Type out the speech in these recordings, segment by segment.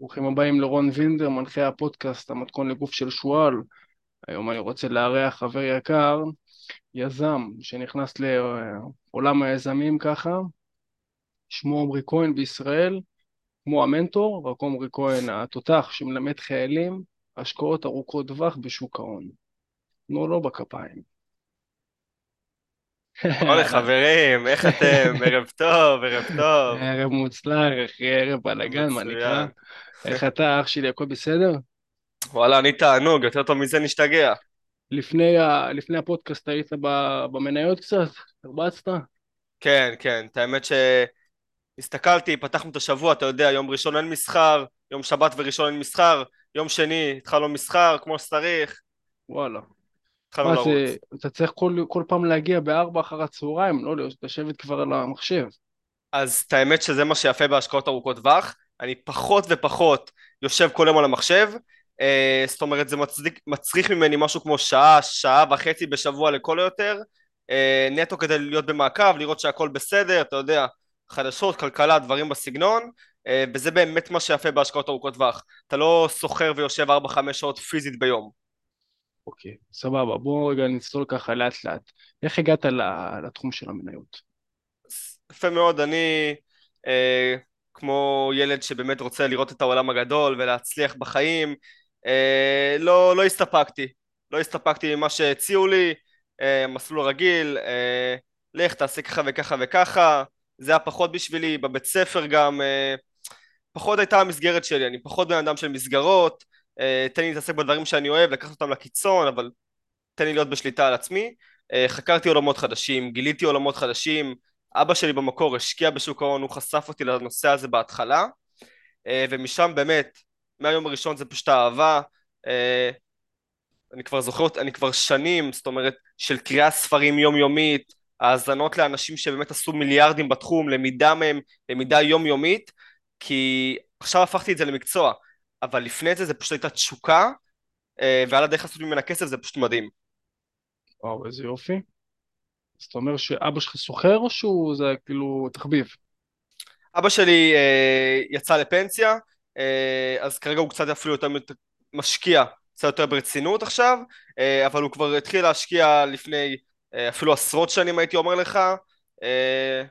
ברוכים הבאים לרון וינדר, מנחה הפודקאסט המתכון לגוף של שועל. היום אני רוצה לארח חבר יקר, יזם שנכנס לעולם היזמים ככה, שמו עמרי כהן בישראל, כמו המנטור, רק עמרי כהן התותח שמלמד חיילים השקעות ארוכות טווח בשוק ההון. תנו לו בכפיים. אוי חברים, איך אתם? ערב טוב, ערב טוב. ערב מוצלח, אחי, ערב בלאגן, מה נקרא? איך אתה, אח שלי, הכל בסדר? וואלה, אני תענוג, יותר טוב מזה נשתגע. לפני, ה... לפני הפודקאסט היית במניות קצת? הרבצת? כן, כן, את האמת שהסתכלתי, פתחנו את השבוע, אתה יודע, יום ראשון אין מסחר, יום שבת וראשון אין מסחר, יום שני התחלנו מסחר כמו שצריך. וואלה. התחלנו לרוץ. זה, אתה צריך כל, כל פעם להגיע בארבע אחר הצהריים, לא לשבת כבר על המחשב. אז את האמת שזה מה שיפה בהשקעות ארוכות טווח, אני פחות ופחות יושב כל יום על המחשב, אה, זאת אומרת זה מצדיק, מצריך ממני משהו כמו שעה, שעה וחצי בשבוע לכל היותר, אה, נטו כדי להיות במעקב, לראות שהכל בסדר, אתה יודע, חדשות, כלכלה, דברים בסגנון, אה, וזה באמת מה שיפה בהשקעות ארוכות טווח, אתה לא סוחר ויושב 4-5 שעות פיזית ביום. אוקיי, סבבה, בואו רגע נצלול ככה לאט לאט. איך הגעת לתחום של המניות? יפה מאוד, אני אה, כמו ילד שבאמת רוצה לראות את העולם הגדול ולהצליח בחיים, אה, לא, לא הסתפקתי, לא הסתפקתי ממה שהציעו לי, אה, מסלול רגיל, אה, לך תעשה ככה וככה וככה, זה היה פחות בשבילי, בבית ספר גם, אה, פחות הייתה המסגרת שלי, אני פחות בן אדם של מסגרות, אה, תן לי להתעסק בדברים שאני אוהב, לקחת אותם לקיצון, אבל תן לי להיות בשליטה על עצמי. אה, חקרתי עולמות חדשים, גיליתי עולמות חדשים, אבא שלי במקור השקיע בשוק ההון, הוא חשף אותי לנושא הזה בהתחלה, אה, ומשם באמת, מהיום הראשון זה פשוט אהבה. אני כבר זוכר, אני כבר שנים, זאת אומרת, של קריאה ספרים יומיומית, האזנות לאנשים שבאמת עשו מיליארדים בתחום, למידה מהם, למידה יומיומית, כי עכשיו הפכתי את זה למקצוע. אבל לפני זה זה פשוט הייתה תשוקה, אה, ועל הדרך לעשות ממנה כסף זה פשוט מדהים. וואו, איזה יופי. אז אתה אומר שאבא שלך סוחר או שהוא זה כאילו תחביב? אבא שלי אה, יצא לפנסיה, אה, אז כרגע הוא קצת אפילו יותר משקיע, קצת יותר ברצינות עכשיו, אה, אבל הוא כבר התחיל להשקיע לפני אה, אפילו עשרות שנים הייתי אומר לך, אה,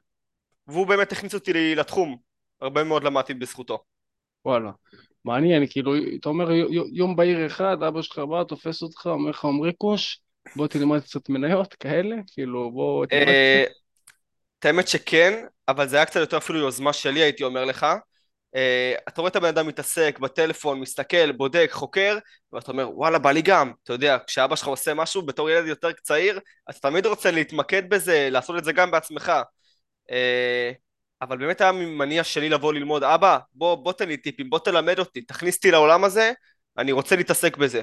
והוא באמת הכניס אותי לתחום, הרבה מאוד למדתי בזכותו. וואלה. מעניין, כאילו, אתה אומר יום בהיר אחד, אבא שלך בא, תופס אותך, אומר לך עמרי קוש, בוא תלמד קצת מניות, כאלה? כאילו, בוא תלמד אה, קצת. את האמת שכן, אבל זה היה קצת יותר אפילו יוזמה שלי, הייתי אומר לך. אה, אתה רואה את הבן אדם מתעסק בטלפון, מסתכל, בודק, חוקר, ואתה אומר, וואלה, בא לי גם. אתה יודע, כשאבא שלך עושה משהו בתור ילד יותר צעיר, אתה תמיד רוצה להתמקד בזה, לעשות את זה גם בעצמך. אה, אבל באמת היה מניע שלי לבוא ללמוד, אבא, בוא, בוא תן לי טיפים, בוא תלמד אותי, תכניס אותי לעולם הזה, אני רוצה להתעסק בזה.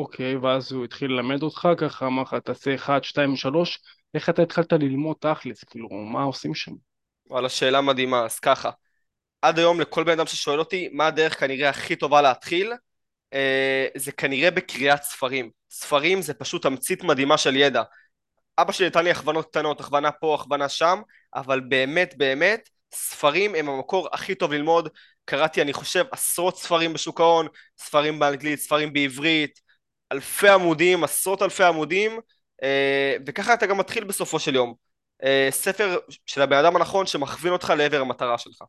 אוקיי, ואז הוא התחיל ללמד אותך, ככה אמר לך, תעשה 1, 2, 3, איך אתה התחלת ללמוד תכלס, כאילו, מה עושים שם? וואלה, שאלה מדהימה, אז ככה, עד היום לכל בן אדם ששואל אותי, מה הדרך כנראה הכי טובה להתחיל, אה, זה כנראה בקריאת ספרים. ספרים זה פשוט תמצית מדהימה של ידע. אבא שלי נתן לי הכוונות קטנות, הכוונה פה, הכוונה שם, אבל באמת באמת, ספרים הם המקור הכי טוב ללמוד. קראתי, אני חושב, עשרות ספרים בשוק ההון, ספרים באנגלית, ספרים בעברית, אלפי עמודים, עשרות אלפי עמודים, אה, וככה אתה גם מתחיל בסופו של יום. אה, ספר של הבן אדם הנכון שמכווין אותך לעבר המטרה שלך.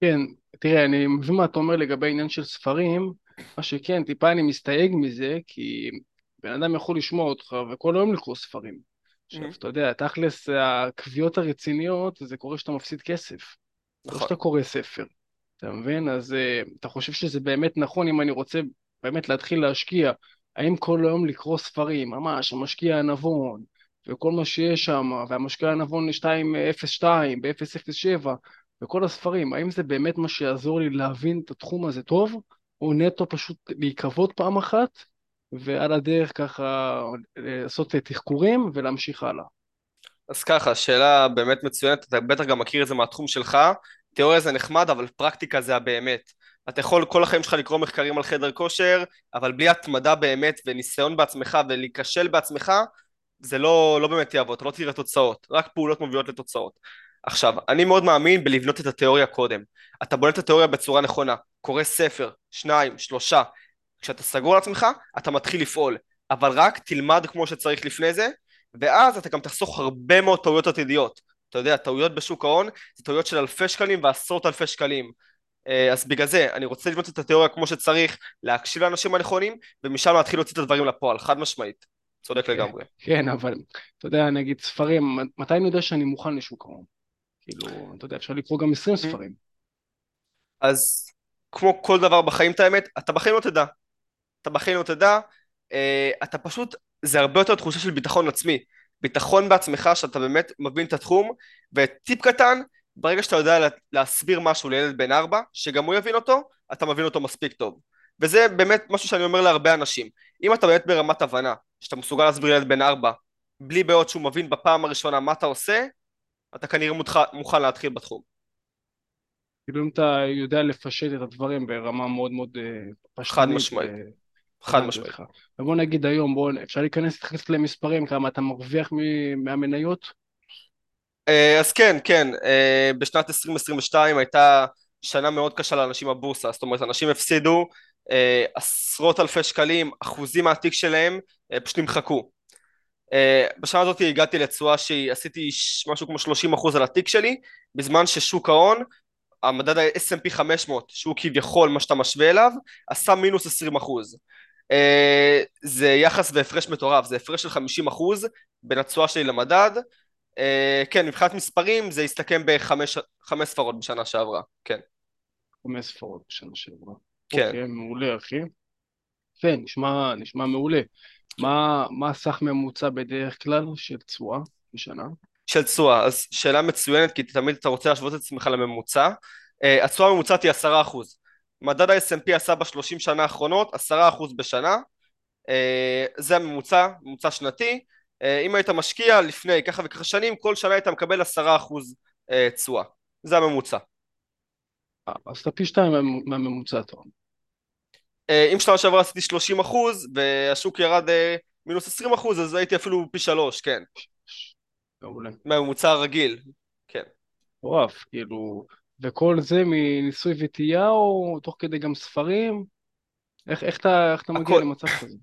כן, תראה, אני מבין מה אתה אומר לגבי עניין של ספרים, מה שכן, טיפה אני מסתייג מזה, כי בן אדם יכול לשמוע אותך וכל היום לקרוא ספרים. עכשיו, mm-hmm. אתה יודע, תכלס, הקביעות הרציניות, זה קורה שאתה מפסיד כסף. לא נכון. לא שאתה קורא ספר. אתה מבין? אז uh, אתה חושב שזה באמת נכון אם אני רוצה באמת להתחיל להשקיע, האם כל היום לקרוא ספרים, ממש, המשקיע הנבון, וכל מה שיש שם, והמשקיע הנבון 202, ב-007, וכל הספרים, האם זה באמת מה שיעזור לי להבין את התחום הזה טוב, או נטו פשוט להיקוות פעם אחת, ועל הדרך ככה לעשות תחקורים ולהמשיך הלאה. אז ככה, שאלה באמת מצוינת, אתה בטח גם מכיר את זה מהתחום שלך, תיאוריה זה נחמד, אבל פרקטיקה זה הבאמת. אתה יכול כל החיים שלך לקרוא מחקרים על חדר כושר, אבל בלי התמדה באמת וניסיון בעצמך ולהיכשל בעצמך, זה לא, לא באמת יעבוד, אתה לא תראה תוצאות, רק פעולות מובילות לתוצאות. עכשיו, אני מאוד מאמין בלבנות את התיאוריה קודם. אתה בונה את התיאוריה בצורה נכונה, קורא ספר, שניים, שלושה. כשאתה סגור על עצמך, אתה מתחיל לפעול. אבל רק תלמד כמו שצריך לפני זה, ואז אתה גם תחסוך הרבה מאוד טעויות עתידיות. אתה יודע, טעויות בשוק ההון זה טעויות של אלפי שקלים ועשרות אלפי שקלים. אה, אז בגלל זה, אני רוצה לבנות את התיאוריה כמו שצריך, להקשיב לאנשים הנכונים, ומשם להתחיל להוציא את הדברים לפועל, חד משמעית. צודק לגמרי. כן, אבל אתה יודע, נגיד ספרים, מתי אני יודע שאני מוכן לשוק ההון? כאילו, אתה יודע, אפשר לקרוא גם 20 ספרים. אז כמו כל דבר בחיים, את האמת, אתה בחיים לא תדע. אתה בחיים לא תדע, אה, אתה פשוט, זה הרבה יותר תחושה של ביטחון עצמי. ביטחון בעצמך שאתה באמת מבין את התחום, וטיפ קטן, ברגע שאתה יודע להסביר משהו לילד בן ארבע, שגם הוא יבין אותו, אתה מבין אותו מספיק טוב. וזה באמת משהו שאני אומר להרבה אנשים. אם אתה באמת ברמת הבנה, שאתה מסוגל להסביר לילד בן ארבע, בלי בעיות שהוא מבין בפעם הראשונה מה אתה עושה, אתה כנראה מותח, מוכן להתחיל בתחום. כאילו אם אתה יודע לפשט את הדברים ברמה מאוד מאוד אה, פשטנית. חד משמעית. חד משמעית. ובוא נגיד היום, בוא, אפשר להיכנס להתייחס למספרים, כמה אתה מרוויח מהמניות? אה, אז כן, כן, אה, בשנת 2022 הייתה שנה מאוד קשה לאנשים בבורסה, זאת אומרת אנשים הפסידו עשרות אלפי שקלים, אחוזים מהתיק שלהם פשוט נמחקו. בשנה הזאת הגעתי לתשואה שעשיתי משהו כמו 30% על התיק שלי, בזמן ששוק ההון המדד ה-S&P 500 שהוא כביכול מה שאתה משווה אליו עשה מינוס 20 אחוז uh, זה יחס והפרש מטורף זה הפרש של 50 אחוז בין התשואה שלי למדד כן מבחינת מספרים זה הסתכם בחמש ספרות בשנה שעברה כן חמש ספרות בשנה שעברה כן אוקיי, מעולה אחי כן נשמע, נשמע מעולה מה, מה הסך ממוצע בדרך כלל של תשואה בשנה? של תשואה, אז שאלה מצוינת כי תמיד אתה רוצה להשוות את עצמך לממוצע. Uh, התשואה הממוצעת היא עשרה אחוז. מדד ה-S&P עשה בשלושים שנה האחרונות עשרה אחוז בשנה. Uh, זה הממוצע, ממוצע שנתי. Uh, אם היית משקיע לפני ככה וככה שנים, כל שנה היית מקבל עשרה אחוז תשואה. זה הממוצע. אז אתה פי שתיים מהממוצע, אתה אומר. אם שנה שעברה עשיתי שלושים אחוז והשוק ירד מינוס עשרים אחוז, אז הייתי אפילו פי שלוש, כן. מעולה. מהממוצע הרגיל, כן. מטורף, כאילו, וכל זה מניסוי וטעייה או תוך כדי גם ספרים? איך, איך אתה, איך אתה מגיע למצב כזה?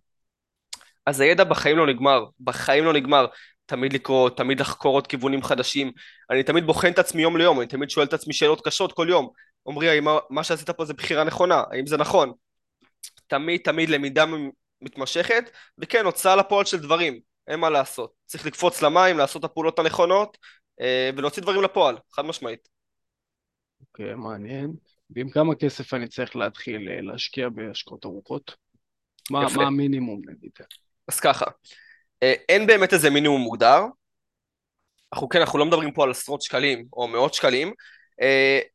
אז הידע בחיים לא נגמר, בחיים לא נגמר. תמיד לקרוא, תמיד לחקור עוד כיוונים חדשים. אני תמיד בוחן את עצמי יום ליום, אני תמיד שואל את עצמי שאלות קשות כל יום. עמרי, האם מה שעשית פה זה בחירה נכונה? האם זה נכון? תמיד תמיד למידה מתמשכת, וכן, הוצאה לפועל של דברים. אין מה לעשות. צריך לקפוץ למים, לעשות את הפעולות הנכונות אה, ולהוציא דברים לפועל, חד משמעית. אוקיי, okay, מעניין. ועם כמה כסף אני צריך להתחיל אה, להשקיע בהשקעות ארוכות? מה, מה המינימום נגיד? אז ככה, אה, אין באמת איזה מינימום מוגדר. אנחנו כן, אנחנו לא מדברים פה על עשרות שקלים או מאות שקלים.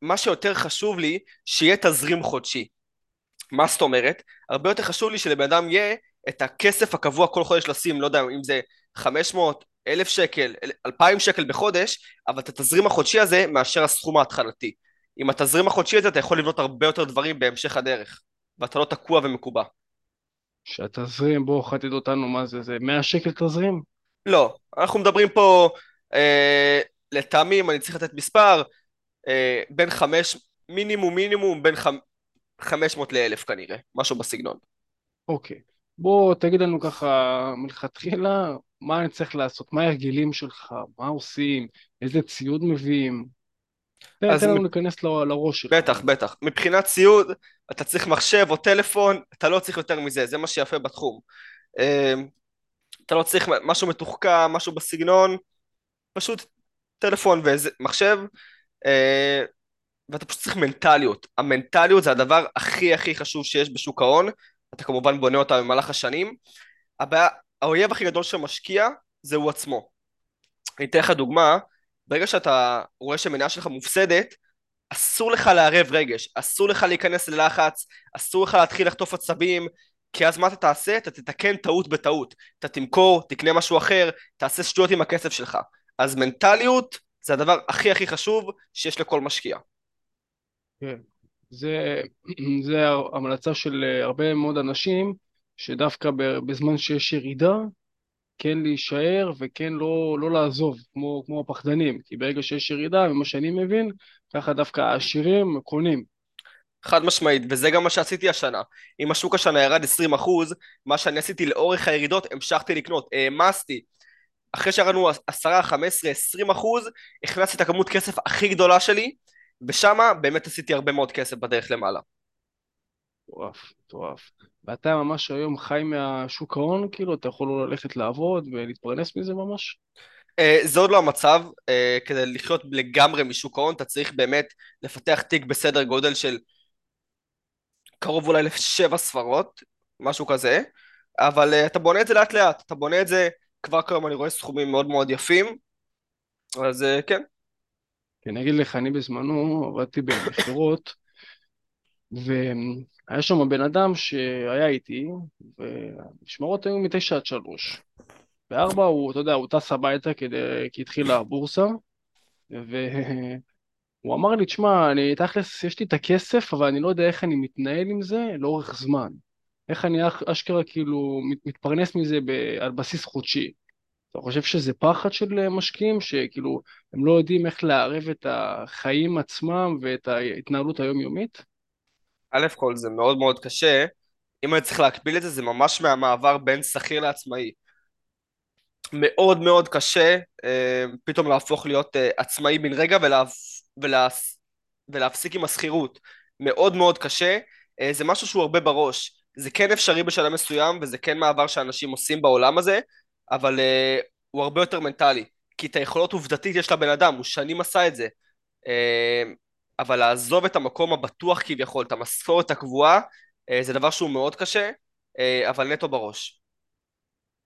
מה שיותר חשוב לי, שיהיה תזרים חודשי. מה זאת אומרת? הרבה יותר חשוב לי שלבן אדם יהיה את הכסף הקבוע כל חודש לשים, לא יודע אם זה 500, 1,000 שקל, 2,000 שקל בחודש, אבל את התזרים החודשי הזה מאשר הסכום ההתחלתי. עם התזרים החודשי הזה אתה יכול לבנות הרבה יותר דברים בהמשך הדרך, ואתה לא תקוע ומקובע. שהתזרים, בואו חדד אותנו מה זה, זה 100 שקל תזרים? לא, אנחנו מדברים פה, אה, לטעמי, אם אני צריך לתת מספר, אה, בין 5, מינימום מינימום בין 500 ל-1,000 כנראה, משהו בסגנון. אוקיי. בוא תגיד לנו ככה מלכתחילה מה אני צריך לעשות, מה ההרגלים שלך, מה עושים, איזה ציוד מביאים. תן לנו להיכנס לראש שלך. בטח, בטח. מבחינת ציוד, אתה צריך מחשב או טלפון, אתה לא צריך יותר מזה, זה מה שיפה בתחום. אמ, אתה לא צריך משהו מתוחכם, משהו בסגנון, פשוט טלפון ומחשב, אה, ואתה פשוט צריך מנטליות. המנטליות זה הדבר הכי הכי חשוב שיש בשוק ההון, אתה כמובן בונה אותה במהלך השנים. הבעיה, האויב הכי גדול של משקיע זה הוא עצמו. אני אתן לך דוגמה, ברגע שאתה רואה שמניה שלך מופסדת, אסור לך לערב רגש, אסור לך להיכנס ללחץ, אסור לך להתחיל לחטוף עצבים, כי אז מה אתה תעשה? אתה תתקן טעות בטעות. אתה תמכור, תקנה משהו אחר, תעשה שטויות עם הכסף שלך. אז מנטליות זה הדבר הכי הכי חשוב שיש לכל משקיע. כן. זה, זה המלצה של אה, הרבה מאוד אנשים, שדווקא בזמן שיש ירידה, כן להישאר וכן לא, לא לעזוב, כמו, כמו הפחדנים, כי ברגע שיש ירידה, ממה שאני מבין, ככה דווקא העשירים קונים. חד משמעית, וזה גם מה שעשיתי השנה. אם השוק השנה ירד 20%, מה שאני עשיתי לאורך הירידות, המשכתי לקנות, העמסתי. אחרי שירדנו 10, 15, 20 אחוז, הכנסתי את הכמות כסף הכי גדולה שלי, ושמה באמת עשיתי הרבה מאוד כסף בדרך למעלה. מטורף, מטורף. ואתה ממש היום חי מהשוק ההון, כאילו, אתה יכול ללכת לעבוד ולהתפרנס מזה ממש? Uh, זה עוד לא המצב, uh, כדי לחיות לגמרי משוק ההון, אתה צריך באמת לפתח תיק בסדר גודל של קרוב אולי לשבע ספרות, משהו כזה, אבל uh, אתה בונה את זה לאט לאט, אתה בונה את זה, כבר כיום אני רואה סכומים מאוד מאוד יפים, אז uh, כן. כן, אני אגיד לך, אני בזמנו עבדתי במכירות, והיה שם בן אדם שהיה איתי, והמשמרות היו מתשע עד שלוש. בארבע הוא, אתה יודע, הוא טס הביתה כדי, כי התחילה הבורסה, והוא אמר לי, תשמע, אני תכלס, יש לי את הכסף, אבל אני לא יודע איך אני מתנהל עם זה לאורך זמן. איך אני אשכרה כאילו מתפרנס מזה ב, על בסיס חודשי. אתה חושב שזה פחד של משקיעים, שכאילו הם לא יודעים איך לערב את החיים עצמם ואת ההתנהלות היומיומית? א' כל זה מאוד מאוד קשה, אם אני צריך להקביל את זה, זה ממש מהמעבר בין שכיר לעצמאי. מאוד מאוד קשה אה, פתאום להפוך להיות אה, עצמאי בן רגע ולה, ולה, ולהפסיק עם השכירות. מאוד מאוד קשה, אה, זה משהו שהוא הרבה בראש. זה כן אפשרי בשלב מסוים, וזה כן מעבר שאנשים עושים בעולם הזה, אבל uh, הוא הרבה יותר מנטלי. כי את היכולות עובדתית יש לבן אדם, הוא שנים עשה את זה. Uh, אבל לעזוב את המקום הבטוח כביכול, את המשכורת הקבועה, uh, זה דבר שהוא מאוד קשה, uh, אבל נטו בראש.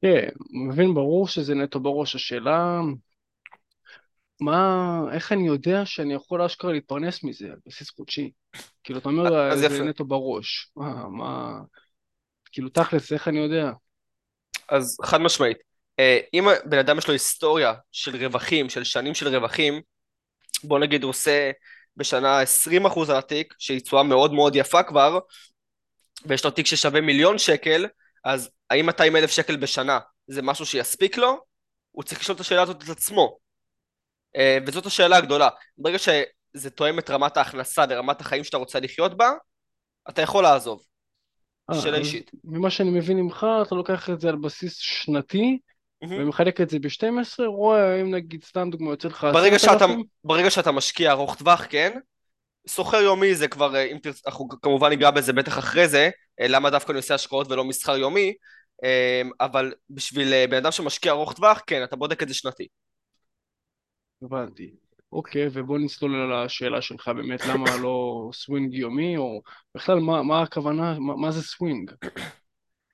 כן, מבין ברור שזה נטו בראש. השאלה, מה, איך אני יודע שאני יכול אשכרה להתפרנס מזה על בסיס חודשי? כאילו, אתה אומר, זה יפה. נטו בראש. מה, מה, כאילו, תכלס, איך אני יודע? אז חד משמעית. אה, אם בן אדם יש לו היסטוריה של רווחים, של שנים של רווחים, בוא נגיד הוא עושה בשנה 20% על התיק, שהיא תשואה מאוד מאוד יפה כבר, ויש לו תיק ששווה מיליון שקל, אז האם 200 אלף שקל בשנה זה משהו שיספיק לו? הוא צריך לשאול את השאלה הזאת את עצמו. אה, וזאת השאלה הגדולה. ברגע שזה תואם את רמת ההכנסה ורמת החיים שאתה רוצה לחיות בה, אתה יכול לעזוב. אה, שאלה אישית. ממה שאני מבין ממך, אתה לוקח את זה על בסיס שנתי, ומחלק את זה ב-12, רואה אם נגיד, סתם דוגמא, יוצא לך ברגע שאתה, ברגע שאתה משקיע ארוך טווח, כן? סוחר יומי זה כבר, אה, אם תרצה, אנחנו כמובן ניגע בזה בטח אחרי זה, אה, למה דווקא אני עושה השקעות ולא מסחר יומי, אבל בשביל בן אדם שמשקיע ארוך טווח, כן, אתה בודק את זה שנתי. הבנתי. אוקיי, ובוא נצלול על השאלה שלך באמת, למה לא סווינג יומי, או בכלל מה, מה הכוונה, מה, מה זה סווינג?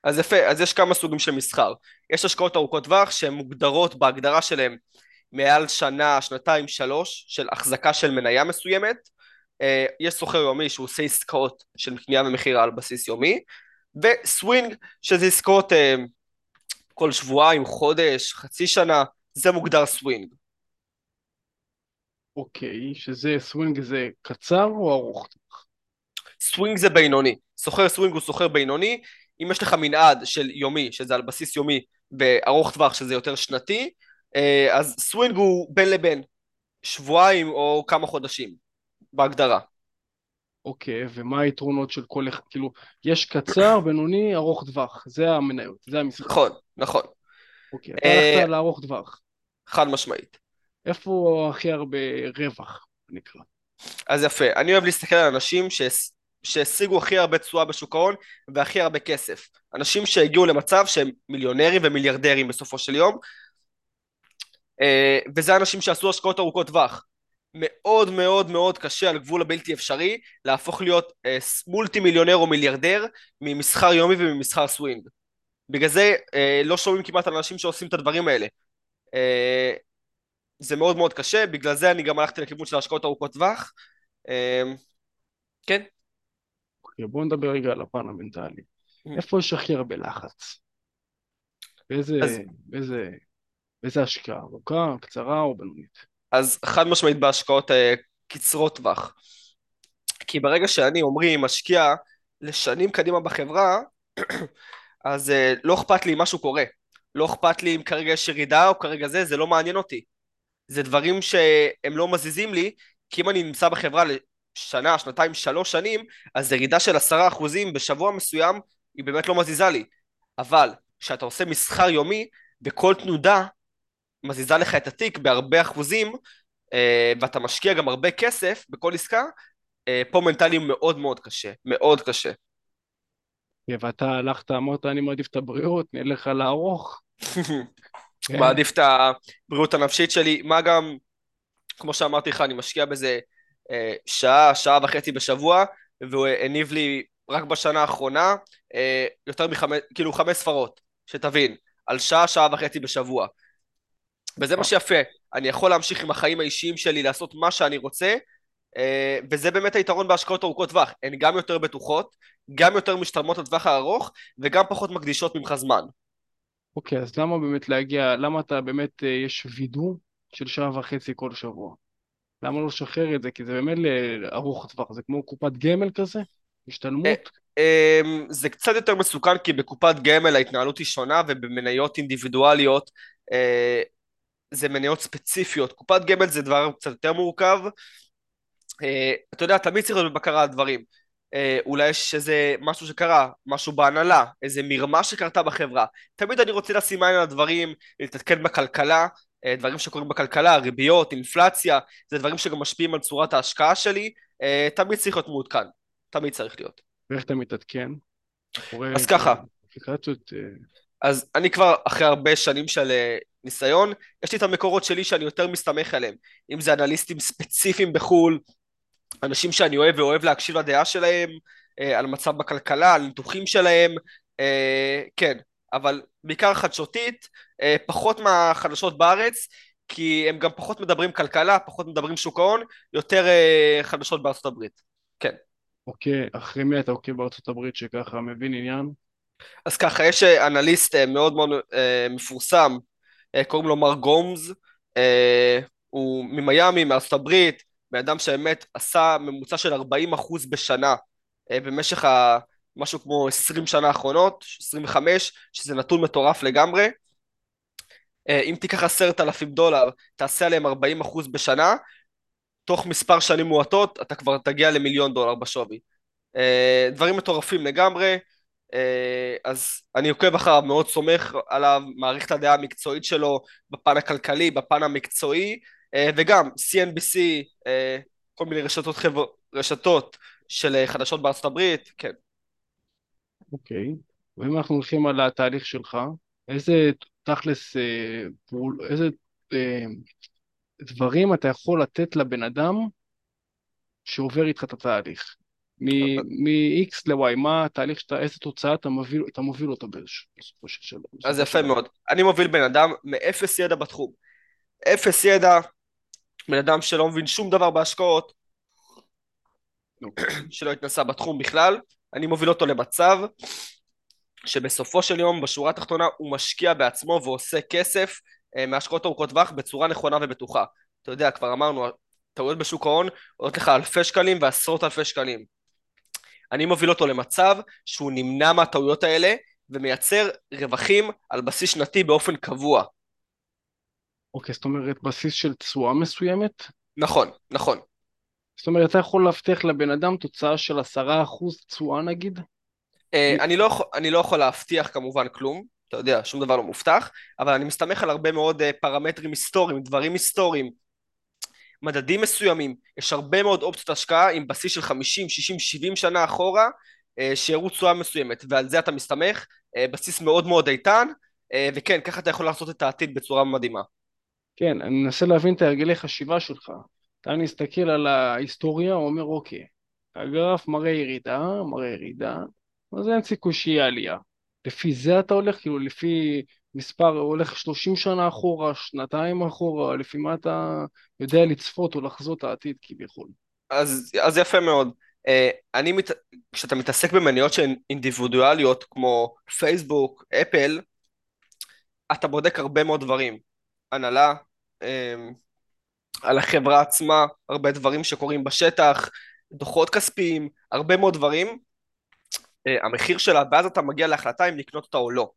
אז יפה, אז יש כמה סוגים של מסחר. יש השקעות ארוכות טווח שהן מוגדרות בהגדרה שלהן מעל שנה, שנתיים, שלוש, של החזקה של מניה מסוימת. אה, יש סוחר יומי שהוא עושה עסקאות של קנייה ומכירה על בסיס יומי, וסווינג, שזה עסקאות אה, כל שבועיים, חודש, חצי שנה, זה מוגדר סווינג. אוקיי, שזה סווינג זה קצר או ארוך? סווינג זה בינוני. סוחר סווינג הוא סוחר בינוני. אם יש לך מנעד של יומי, שזה על בסיס יומי, וארוך טווח, שזה יותר שנתי, אה, אז סווינג הוא בין לבין, שבועיים או כמה חודשים, בהגדרה. אוקיי, ומה היתרונות של כל אחד? כאילו, יש קצר, בינוני, ארוך טווח. זה המניות, זה המשחק. נכון, נכון. אוקיי, אתה הלכת אה, לארוך טווח. חד משמעית. איפה הכי הרבה רווח, נקרא? אז יפה, אני אוהב להסתכל על אנשים שהשיגו הכי הרבה תשואה בשוק ההון והכי הרבה כסף. אנשים שהגיעו למצב שהם מיליונרים ומיליארדרים בסופו של יום, אה, וזה אנשים שעשו השקעות ארוכות טווח. מאוד מאוד מאוד קשה על גבול הבלתי אפשרי להפוך להיות אה, מולטי מיליונר או מיליארדר ממסחר יומי וממסחר סווינג. בגלל זה אה, לא שומעים כמעט על אנשים שעושים את הדברים האלה. זה מאוד מאוד קשה, בגלל זה אני גם הלכתי לכיוון של השקעות ארוכות טווח. כן. אוקיי, בואו נדבר רגע על הפן המנטלי. Mm. איפה יש הכי הרבה לחץ? באיזה, אז... באיזה, באיזה השקעה? ארוכה, קצרה או בינונית? אז חד משמעית בהשקעות uh, קצרות טווח. כי ברגע שאני, אומרי, משקיע לשנים קדימה בחברה, אז uh, לא אכפת לי אם משהו קורה. לא אכפת לי אם כרגע יש ירידה או כרגע זה, זה לא מעניין אותי. זה דברים שהם לא מזיזים לי, כי אם אני נמצא בחברה לשנה, שנתיים, שלוש שנים, אז ירידה של עשרה אחוזים בשבוע מסוים, היא באמת לא מזיזה לי. אבל כשאתה עושה מסחר יומי, בכל תנודה מזיזה לך את התיק בהרבה אחוזים, אה, ואתה משקיע גם הרבה כסף בכל עסקה, אה, פה מנטלי מאוד מאוד קשה, מאוד קשה. ואתה הלכת, אמרת, אני מעדיף את הבריאות, נלך על הארוך. כן. מעדיף את הבריאות הנפשית שלי, מה גם, כמו שאמרתי לך, אני משקיע בזה שעה, שעה וחצי בשבוע, והוא הניב לי רק בשנה האחרונה אה, יותר מחמש, כאילו חמש ספרות, שתבין, על שעה, שעה וחצי בשבוע. וזה מה שיפה, אני יכול להמשיך עם החיים האישיים שלי, לעשות מה שאני רוצה, אה, וזה באמת היתרון בהשקעות ארוכות טווח, הן גם יותר בטוחות, גם יותר משתלמות לטווח הארוך, וגם פחות מקדישות ממך זמן. אוקיי, אז למה באמת להגיע, למה אתה באמת, אה, יש וידוא של שעה וחצי כל שבוע? למה לא לשחרר את זה? כי זה באמת ארוך טווח, זה כמו קופת גמל כזה? השתלמות? אה, אמ, זה קצת יותר מסוכן כי בקופת גמל ההתנהלות היא שונה ובמניות אינדיבידואליות זה מניות ספציפיות. קופת גמל זה דבר קצת יותר מורכב. אתה יודע, תמיד צריך להיות בבקרה על דברים. אה, אולי יש איזה משהו שקרה, משהו בהנהלה, איזה מרמה שקרתה בחברה. תמיד אני רוצה לשים עין על הדברים, להתעדכן בכלכלה, אה, דברים שקורים בכלכלה, ריביות, אינפלציה, זה דברים שגם משפיעים על צורת ההשקעה שלי, אה, תמיד צריך להיות מעודכן, תמיד צריך להיות. ואיך אתה מתעדכן? אז ככה. אפליקציות... אז אני כבר אחרי הרבה שנים של ניסיון, יש לי את המקורות שלי שאני יותר מסתמך עליהם, אם זה אנליסטים ספציפיים בחו"ל, אנשים שאני אוהב ואוהב להקשיב לדעה שלהם, אה, על מצב בכלכלה, על ניתוחים שלהם, אה, כן, אבל בעיקר חדשותית, אה, פחות מהחדשות בארץ, כי הם גם פחות מדברים כלכלה, פחות מדברים שוק ההון, יותר אה, חדשות בארצות הברית, כן. אוקיי, אחרי מי אתה עוקב בארצות הברית שככה מבין עניין? אז ככה, יש אה, אנליסט מאוד מאוד מפורסם, קוראים לו מר גומז, הוא ממיאמי, מארצות הברית, בן אדם שבאמת עשה ממוצע של 40 אחוז בשנה במשך ה... משהו כמו 20 שנה האחרונות, 25, שזה נתון מטורף לגמרי. אה, אם תיקח עשרת אלפים דולר, תעשה עליהם 40 אחוז בשנה, תוך מספר שנים מועטות אתה כבר תגיע למיליון דולר בשווי. אה, דברים מטורפים לגמרי, אז אני עוקב אחריו, מאוד סומך עליו, מעריך את הדעה המקצועית שלו בפן הכלכלי, בפן המקצועי, אה, וגם CNBC, אה, כל מיני רשתות, חבר... רשתות של אה, חדשות בארצות הברית, כן. אוקיי, ואם אנחנו הולכים על התהליך שלך, איזה תכלס, איזה דברים אתה יכול לתת לבן אדם שעובר איתך את התהליך? מ-X ל-Y, מה התהליך שאתה, איזה תוצאה אתה מוביל, אתה מוביל אותו בסופו של שלב. אז יפה מאוד. אני מוביל בן אדם מאפס ידע בתחום. אפס ידע, בן אדם שלא מבין שום דבר בהשקעות, שלא התנסה בתחום בכלל, אני מוביל אותו למצב שבסופו של יום, בשורה התחתונה, הוא משקיע בעצמו ועושה כסף אה, מהשקעות ארוכות טווח בצורה נכונה ובטוחה. אתה יודע, כבר אמרנו, טעויות בשוק ההון עולות לך אלפי שקלים ועשרות אלפי שקלים. אני מוביל אותו למצב שהוא נמנע מהטעויות האלה ומייצר רווחים על בסיס שנתי באופן קבוע. אוקיי, זאת אומרת בסיס של תשואה מסוימת? נכון, נכון. זאת אומרת, אתה יכול להבטיח לבן אדם תוצאה של עשרה אחוז תשואה נגיד? אה, אני, לא, אני לא יכול להבטיח כמובן כלום, אתה יודע, שום דבר לא מובטח, אבל אני מסתמך על הרבה מאוד אה, פרמטרים היסטוריים, דברים היסטוריים, מדדים מסוימים, יש הרבה מאוד אופציות השקעה עם בסיס של 50, 60, 70 שנה אחורה, אה, שיראו תשואה מסוימת, ועל זה אתה מסתמך, בסיס מאוד מאוד איתן, וכן, ככה אתה יכול לעשות את העתיד בצורה מדהימה. כן, אני מנסה להבין את הרגלי חשיבה שלך. אתה מסתכל על ההיסטוריה, אומר אוקיי, הגרף מראה ירידה, מראה ירידה, אז אין סיכוי שיהיה עלייה. לפי זה אתה הולך, כאילו לפי מספר, הולך 30 שנה אחורה, שנתיים אחורה, לפי מה אתה יודע לצפות או לחזות העתיד כביכול. אז, אז יפה מאוד. Uh, אני, מת... כשאתה מתעסק במניות שהן אינדיבידואליות כמו פייסבוק, אפל, אתה בודק הרבה מאוד דברים. הנהלה, אמ, על החברה עצמה, הרבה דברים שקורים בשטח, דוחות כספיים, הרבה מאוד דברים. אה, המחיר שלה, ואז אתה מגיע להחלטה אם לקנות אותה או לא.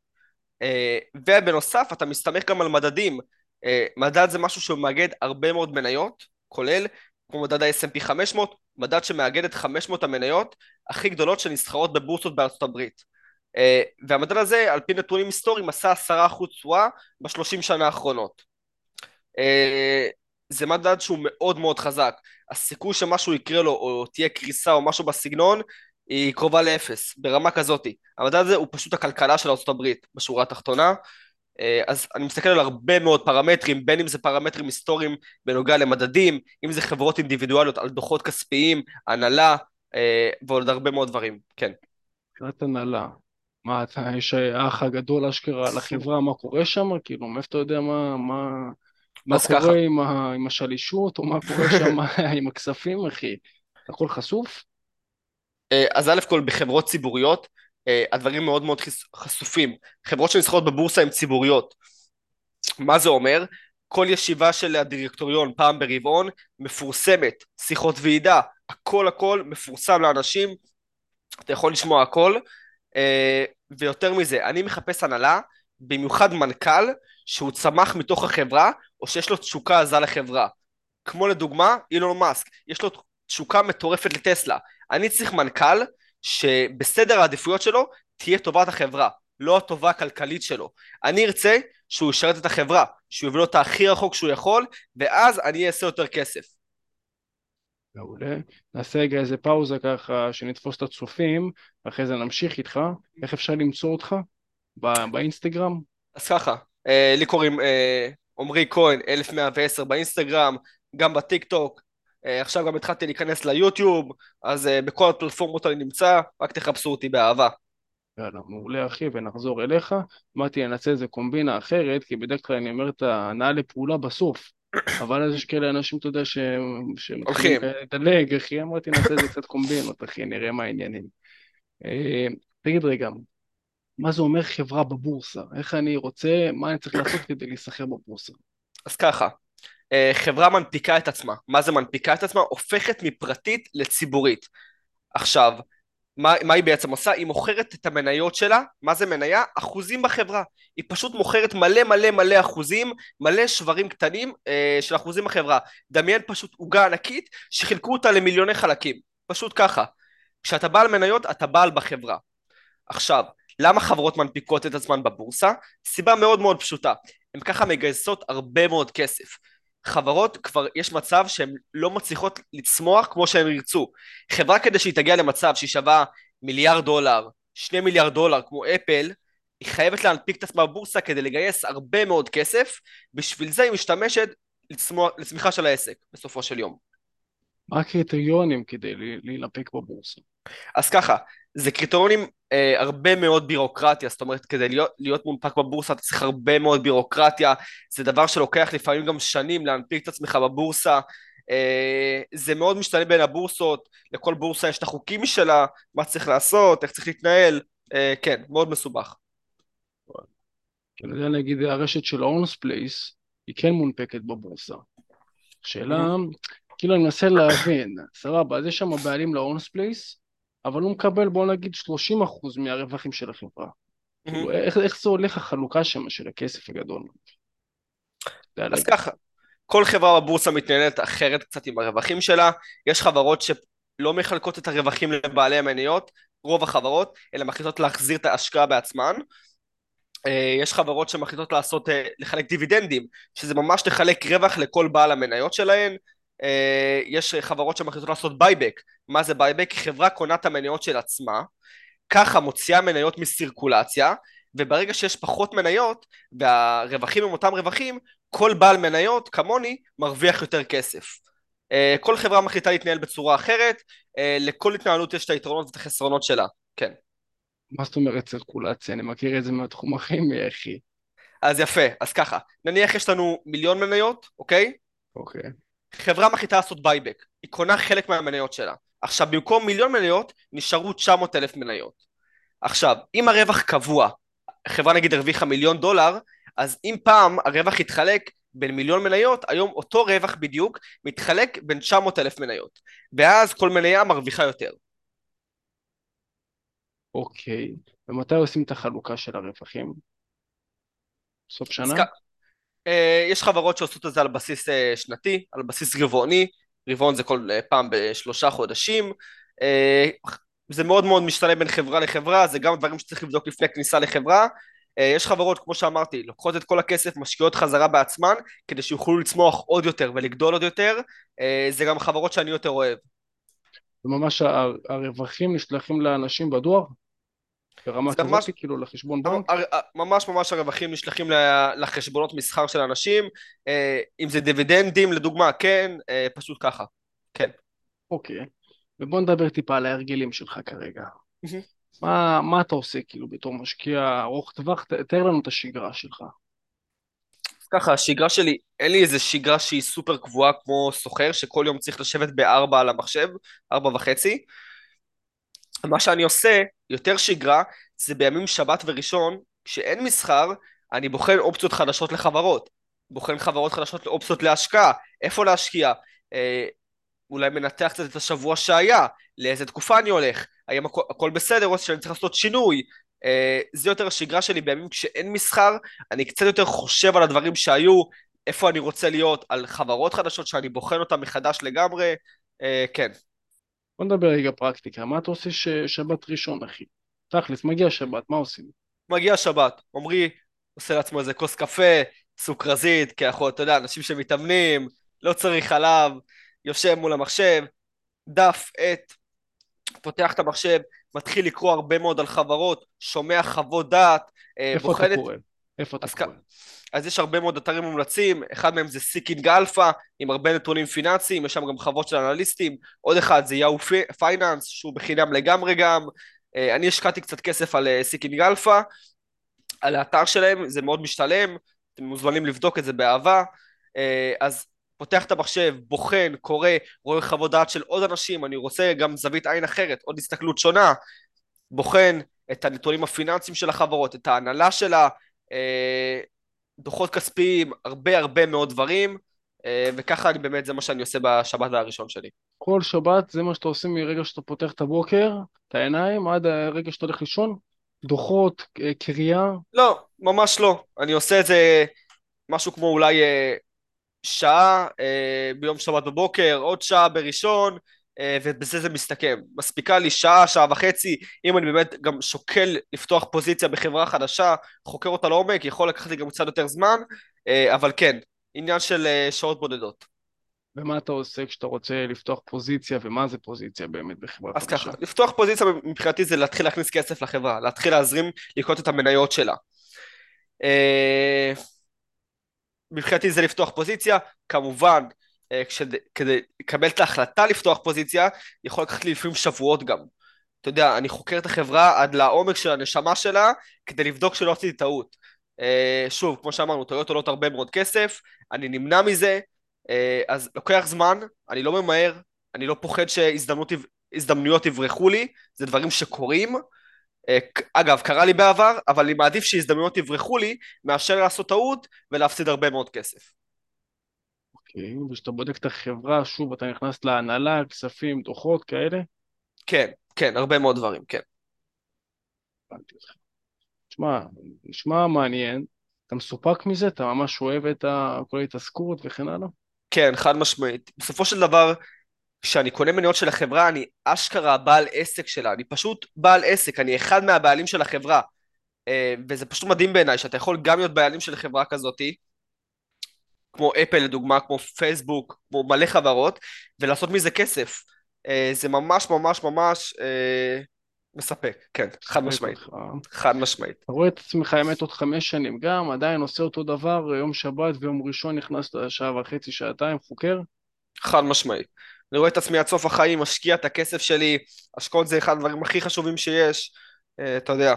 אה, ובנוסף אתה מסתמך גם על מדדים. אה, מדד זה משהו שמאגד הרבה מאוד מניות, כולל כמו מדד ה-S&P 500, מדד שמאגד את 500 המניות הכי גדולות שנסחרות בבורסות בארצות הברית. אה, והמדד הזה, על פי נתונים היסטוריים, עשה 10% תשואה בשלושים שנה האחרונות. זה מדד שהוא מאוד מאוד חזק. הסיכוי שמשהו יקרה לו, או תהיה קריסה או משהו בסגנון, היא קרובה לאפס, ברמה כזאתי. המדד הזה הוא פשוט הכלכלה של ארה"ב בשורה התחתונה. אה, אז אני מסתכל על הרבה מאוד פרמטרים, בין אם זה פרמטרים היסטוריים בנוגע למדדים, אם זה חברות אינדיבידואליות על דוחות כספיים, הנהלה אה, ועוד הרבה מאוד דברים, כן. מבחינת הנהלה, מה, אתה, יש האח הגדול אשכרה לחברה, מה קורה שם? כאילו, מאיפה אתה יודע מה, מה, מה קורה. עם, ה, עם השלישות, או מה קורה שם עם הכספים, אחי? הכל חשוף? אה, אז א' כל בחברות ציבוריות אה, הדברים מאוד מאוד חשופים. חברות שנסחרות בבורסה הן ציבוריות. מה זה אומר? כל ישיבה של הדירקטוריון פעם ברבעון מפורסמת, שיחות ועידה, הכל הכל מפורסם לאנשים, אתה יכול לשמוע הכל, אה, ויותר מזה, אני מחפש הנהלה, במיוחד מנכ"ל, שהוא צמח מתוך החברה, או שיש לו תשוקה עזה לחברה. כמו לדוגמה, אילון מאסק, יש לו תשוקה מטורפת לטסלה. אני צריך מנכ"ל שבסדר העדיפויות שלו תהיה טובת החברה, לא הטובה הכלכלית שלו. אני ארצה שהוא ישרת את החברה, שהוא יביא אותה הכי רחוק שהוא יכול, ואז אני אעשה יותר כסף. מעולה. נעשה רגע איזה פאוזה ככה, שנתפוס את הצופים, ואחרי זה נמשיך איתך. איך אפשר למצוא אותך? בא, באינסטגרם? אז ככה, לי קוראים אה, עמרי כהן, 1110 באינסטגרם, גם בטיק טוק, אה, עכשיו גם התחלתי להיכנס ליוטיוב, אז אה, בכל הפלטפורמות אני נמצא, רק תחפשו אותי באהבה. יאללה, מעולה אחי, ונחזור אליך. אמרתי, נעשה איזה קומבינה אחרת, כי בדרך כלל אני אומר את ההנאה לפעולה בסוף. אבל אז יש כאלה אנשים, אתה יודע, שמתחילים לדלג, אחי, אמרתי, נעשה איזה קצת קומבינות, אחי, נראה מה העניינים. אה, תגיד רגע, מה זה אומר חברה בבורסה? איך אני רוצה, מה אני צריך לעשות כדי להיסחר בבורסה? אז ככה, אה, חברה מנפיקה את עצמה. מה זה מנפיקה את עצמה? הופכת מפרטית לציבורית. עכשיו, מה, מה היא בעצם עושה? היא מוכרת את המניות שלה, מה זה מניה? אחוזים בחברה. היא פשוט מוכרת מלא מלא מלא אחוזים, מלא שברים קטנים אה, של אחוזים בחברה. דמיין פשוט עוגה ענקית שחילקו אותה למיליוני חלקים. פשוט ככה. כשאתה בעל מניות, אתה בעל בחברה. עכשיו, למה חברות מנפיקות את עצמן בבורסה? סיבה מאוד מאוד פשוטה. הן ככה מגייסות הרבה מאוד כסף. חברות כבר יש מצב שהן לא מצליחות לצמוח כמו שהן ירצו. חברה כדי שהיא תגיע למצב שהיא שווה מיליארד דולר, שני מיליארד דולר כמו אפל, היא חייבת להנפיק את עצמה בבורסה כדי לגייס הרבה מאוד כסף, בשביל זה היא משתמשת לצמוח, לצמיחה של העסק בסופו של יום. מה הקריטריונים כדי להילפק בבורסה? אז ככה, זה קריטריונים אה, הרבה מאוד בירוקרטיה, זאת אומרת כדי להיות, להיות מונפק בבורסה אתה צריך הרבה מאוד בירוקרטיה, זה דבר שלוקח לפעמים גם שנים להנפיק את עצמך בבורסה, אה, זה מאוד משתנה בין הבורסות, לכל בורסה יש את החוקים משלה, מה צריך לעשות, איך צריך להתנהל, אה, כן, מאוד מסובך. יודע להגיד הרשת של אונס פלייס היא כן מונפקת בבורסה. שאלה, כאילו אני מנסה להבין, סבבה, אז יש שם בעלים לאונס פלייס, אבל הוא מקבל בוא נגיד 30% מהרווחים של החברה. כאילו, איך, איך זה הולך החלוקה שם של הכסף הגדול? אז ככה, כל חברה בבורסה מתנהלת אחרת קצת עם הרווחים שלה, יש חברות שלא מחלקות את הרווחים לבעלי המניות, רוב החברות, אלא מחליטות להחזיר את ההשקעה בעצמן. אה, יש חברות שמחליטות לעשות, אה, לחלק דיבידנדים, שזה ממש לחלק רווח לכל בעל המניות שלהן, יש חברות שמחליטות לעשות buyback. מה זה buyback? חברה קונה את המניות של עצמה, ככה מוציאה מניות מסירקולציה, וברגע שיש פחות מניות, והרווחים הם אותם רווחים, כל בעל מניות, כמוני, מרוויח יותר כסף. אה, כל חברה מחליטה להתנהל בצורה אחרת, אה, לכל התנהלות יש את היתרונות ואת החסרונות שלה, כן. מה זאת אומרת סירקולציה? אני מכיר את זה מהתחום הכימי, אחי. אז יפה, אז ככה, נניח יש לנו מיליון מניות, אוקיי? אוקיי. חברה מחליטה לעשות buyback, היא קונה חלק מהמניות שלה. עכשיו במקום מיליון מניות נשארו 900 אלף מניות. עכשיו, אם הרווח קבוע, חברה נגיד הרוויחה מיליון דולר, אז אם פעם הרווח התחלק בין מיליון מניות, היום אותו רווח בדיוק מתחלק בין 900 אלף מניות. ואז כל מניה מרוויחה יותר. אוקיי, ומתי עושים את החלוקה של הרווחים? סוף שנה? אה, יש חברות שעושות את זה על בסיס אה, שנתי, על בסיס רבעוני, רבעון זה כל אה, פעם בשלושה חודשים. זה מאוד מאוד משתנה בין חברה לחברה, זה גם דברים שצריך לבדוק לפני כניסה לחברה. יש חברות, כמו שאמרתי, לוקחות את כל הכסף, משקיעות חזרה בעצמן, כדי שיוכלו לצמוח עוד יותר ולגדול עוד יותר. זה גם חברות שאני יותר אוהב. וממש הרווחים נשלחים לאנשים בדואר? ברמה כזאת, ממש, כאילו, לחשבון בנק? ממש ממש הרווחים נשלחים לחשבונות מסחר של אנשים, אה, אם זה דיבידנדים לדוגמה, כן, אה, פשוט ככה, כן. אוקיי. ובוא נדבר טיפה על ההרגלים שלך כרגע. מה, מה אתה עושה, כאילו, בתור משקיע ארוך טווח? תאר לנו את השגרה שלך. ככה, השגרה שלי, אין לי איזה שגרה שהיא סופר קבועה כמו סוחר, שכל יום צריך לשבת בארבע על המחשב, ארבע וחצי. מה שאני עושה, יותר שגרה, זה בימים שבת וראשון, כשאין מסחר, אני בוחן אופציות חדשות לחברות. בוחן חברות חדשות לאופציות להשקעה, איפה להשקיע, אה, אולי מנתח קצת את השבוע שהיה, לאיזה תקופה אני הולך, האם הכל, הכל בסדר או שאני צריך לעשות שינוי. אה, זה יותר השגרה שלי בימים כשאין מסחר, אני קצת יותר חושב על הדברים שהיו, איפה אני רוצה להיות, על חברות חדשות שאני בוחן אותן מחדש לגמרי, אה, כן. בוא נדבר רגע פרקטיקה. מה אתה עושה ש... שבת ראשון, אחי? תכלס, מגיע שבת, מה עושים? מגיע שבת, עמרי עושה לעצמו איזה כוס קפה, סוכרזית, כי אנחנו, אתה יודע, אנשים שמתאמנים, לא צריך חלב, יושב מול המחשב, דף, עט, פותח את המחשב, מתחיל לקרוא הרבה מאוד על חברות, שומע חוות דעת, איפה בוחן אתה את... קורא? איפה אתה קורא? אז יש הרבה מאוד אתרים מומלצים, אחד מהם זה Seeking Alpha, עם הרבה נתונים פיננסיים, יש שם גם חוות של אנליסטים, עוד אחד זה Yahoo Fi- Finance, שהוא בחינם לגמרי גם, אה, אני השקעתי קצת כסף על אה, Seeking Alpha, על האתר שלהם, זה מאוד משתלם, אתם מוזמנים לבדוק את זה באהבה. אה, אז פותח את המחשב, בוחן, קורא, רואה חוות דעת של עוד אנשים, אני רוצה גם זווית עין אחרת, עוד הסתכלות שונה, בוחן את הנתונים הפיננסיים של החברות, את ההנהלה שלה, אה, דוחות כספיים, הרבה הרבה מאוד דברים, אה, וככה אני באמת, זה מה שאני עושה בשבת הראשון שלי. כל שבת זה מה שאתה עושה מרגע שאתה פותח את הבוקר, את העיניים, עד הרגע שאתה הולך לישון? דוחות, אה, קריאה? לא, ממש לא. אני עושה את זה משהו כמו אולי אה, שעה ביום שבת בבוקר, עוד שעה בראשון, ובזה זה מסתכם. מספיקה לי שעה, שעה וחצי, אם אני באמת גם שוקל לפתוח פוזיציה בחברה חדשה, חוקר אותה לעומק, יכול לקחת לי גם קצת יותר זמן, אה, אבל כן, עניין של אה, שעות בודדות. ומה אתה עושה כשאתה רוצה לפתוח פוזיציה, ומה זה פוזיציה באמת בחברה אז חדשה? ככה, לפתוח פוזיציה מבחינתי זה להתחיל להכניס כסף לחברה, להתחיל להזרים, לקנות את המניות שלה. אה, מבחינתי זה לפתוח פוזיציה, כמובן אה, כדי לקבל את ההחלטה לפתוח פוזיציה יכול לקחת לי לפעמים שבועות גם. אתה יודע, אני חוקר את החברה עד לעומק של הנשמה שלה כדי לבדוק שלא עשיתי טעות. אה, שוב, כמו שאמרנו, טעויות עולות הרבה מאוד כסף, אני נמנע מזה, אה, אז לוקח זמן, אני לא ממהר, אני לא פוחד שהזדמנויות יברחו לי, זה דברים שקורים. אה, אגב, קרה לי בעבר, אבל אני מעדיף שהזדמנויות יברחו לי מאשר לעשות טעות ולהפסיד הרבה מאוד כסף. אוקיי, וכשאתה בודק את החברה, שוב, אתה נכנס להנהלה, כספים, דוחות, כאלה? כן, כן, הרבה מאוד דברים, כן. הבנתי אותך. תשמע, נשמע מעניין. אתה מסופק מזה? אתה ממש אוהב את כל ההתעסקות וכן הלאה? כן, חד משמעית. בסופו של דבר, כשאני קונה מניות של החברה, אני אשכרה בעל עסק שלה. אני פשוט בעל עסק, אני אחד מהבעלים של החברה. אה, וזה פשוט מדהים בעיניי, שאתה יכול גם להיות בעלים של חברה כזאתי, כמו אפל לדוגמה, כמו פייסבוק, כמו מלא חברות, ולעשות מזה כסף. אה, זה ממש ממש ממש אה, מספק, כן, חד משמעית. אותך. חד משמעית. אתה רואה את עצמך, האמת, עוד חמש שנים גם, עדיין עושה אותו דבר, יום שבת ויום ראשון נכנס לשעה וחצי, שעתיים, חוקר? חד משמעית. אני רואה את עצמי עד סוף החיים, משקיע את הכסף שלי, השקעות זה אחד הדברים הכי חשובים שיש, אה, אתה יודע.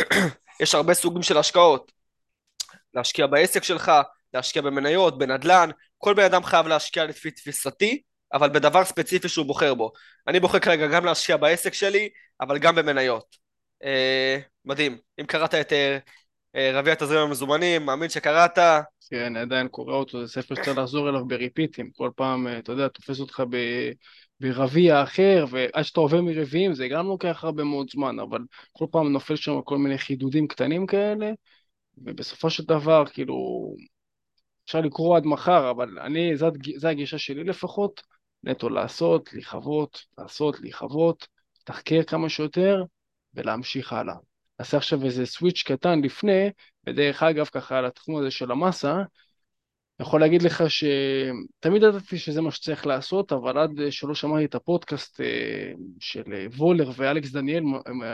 יש הרבה סוגים של השקעות. להשקיע בעסק שלך, להשקיע במניות, בנדל"ן, כל בן אדם חייב להשקיע לפי תפיסתי, אבל בדבר ספציפי שהוא בוחר בו. אני בוחר כרגע גם להשקיע בעסק שלי, אבל גם במניות. אה, מדהים. אם קראת את אה, אה, רביע התזרים המזומנים, מאמין שקראת, כן, עדיין קורא אותו, זה ספר שצריך לחזור אליו בריפיטים, כל פעם, אה, אתה יודע, תופס אותך ב... ברביע אחר, ועד שאתה עובר מרביעים זה גם לוקח הרבה מאוד זמן, אבל כל פעם נופל שם כל מיני חידודים קטנים כאלה, ובסופו של דבר, כאילו, אפשר לקרוא עד מחר, אבל אני, זו הגישה שלי לפחות, נטו לעשות, לכבות, לעשות, לכבות, לתחקר כמה שיותר ולהמשיך הלאה. נעשה עכשיו איזה סוויץ' קטן לפני, ודרך אגב ככה על התחום הזה של המסה, יכול להגיד לך שתמיד ידעתי שזה מה שצריך לעשות, אבל עד שלא שמעתי את הפודקאסט אה, של וולר ואלכס דניאל,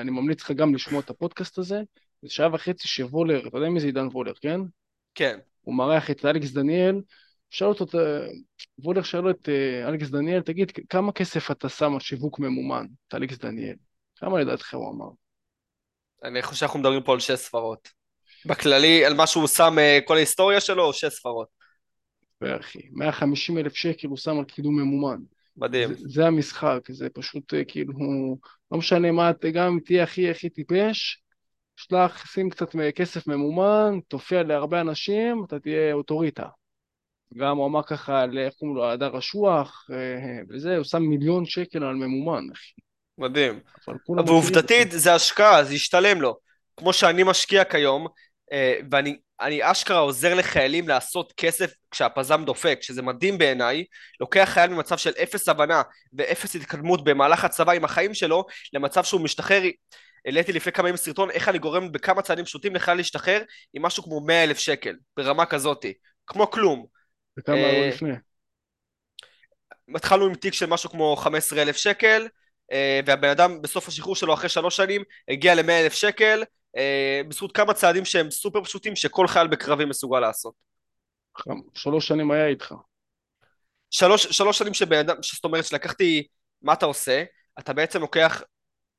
אני ממליץ לך גם לשמוע את הפודקאסט הזה. זה שעה וחצי שוולר, אתה יודע מי זה עידן וולר, כן? כן. הוא מארח את אלכס דניאל, שאל אותו, וולר שאל את אה, אלכס דניאל, תגיד, כמה כסף אתה שם על שיווק ממומן, את אלכס דניאל? כמה לדעתך הוא אמר? אני חושב שאנחנו מדברים פה על שש ספרות. בכללי, על מה שהוא שם אה, כל ההיסטוריה שלו, או שש ספרות. אחי, 150 אלף שקל הוא שם על קידום ממומן. מדהים. זה, זה המשחק, זה פשוט אה, כאילו, לא משנה מה, גם אם תהיה הכי הכי טיפש, שלח, שים קצת כסף ממומן, תופיע להרבה אנשים, אתה תהיה אוטוריטה. גם הוא אמר ככה, איך קוראים לו, הדר אשוח, אה, וזה, הוא שם מיליון שקל על ממומן, אחי. מדהים. ועובדתית זה השקעה, זה ישתלם לו. כמו שאני משקיע כיום, אה, ואני אני אשכרה עוזר לחיילים לעשות כסף כשהפזם דופק, שזה מדהים בעיניי, לוקח חייל ממצב של אפס הבנה ואפס התקדמות במהלך הצבא עם החיים שלו, למצב שהוא משתחרר, העליתי לפני כמה ימים סרטון איך אני גורם בכמה צעדים פשוטים לחייל להשתחרר עם משהו כמו מאה אלף שקל, ברמה כזאתי, כמו כלום. וכמה היו אה, לפני? התחלנו עם תיק של משהו כמו 15 אלף שקל, אה, והבן אדם בסוף השחרור שלו אחרי שלוש שנים הגיע ל אלף שקל, אה, בזכות כמה צעדים שהם סופר פשוטים שכל חייל בקרבי מסוגל לעשות. שלוש שנים היה איתך. שלוש, שלוש שנים שבן אדם, זאת אומרת שלקחתי, מה אתה עושה? אתה בעצם לוקח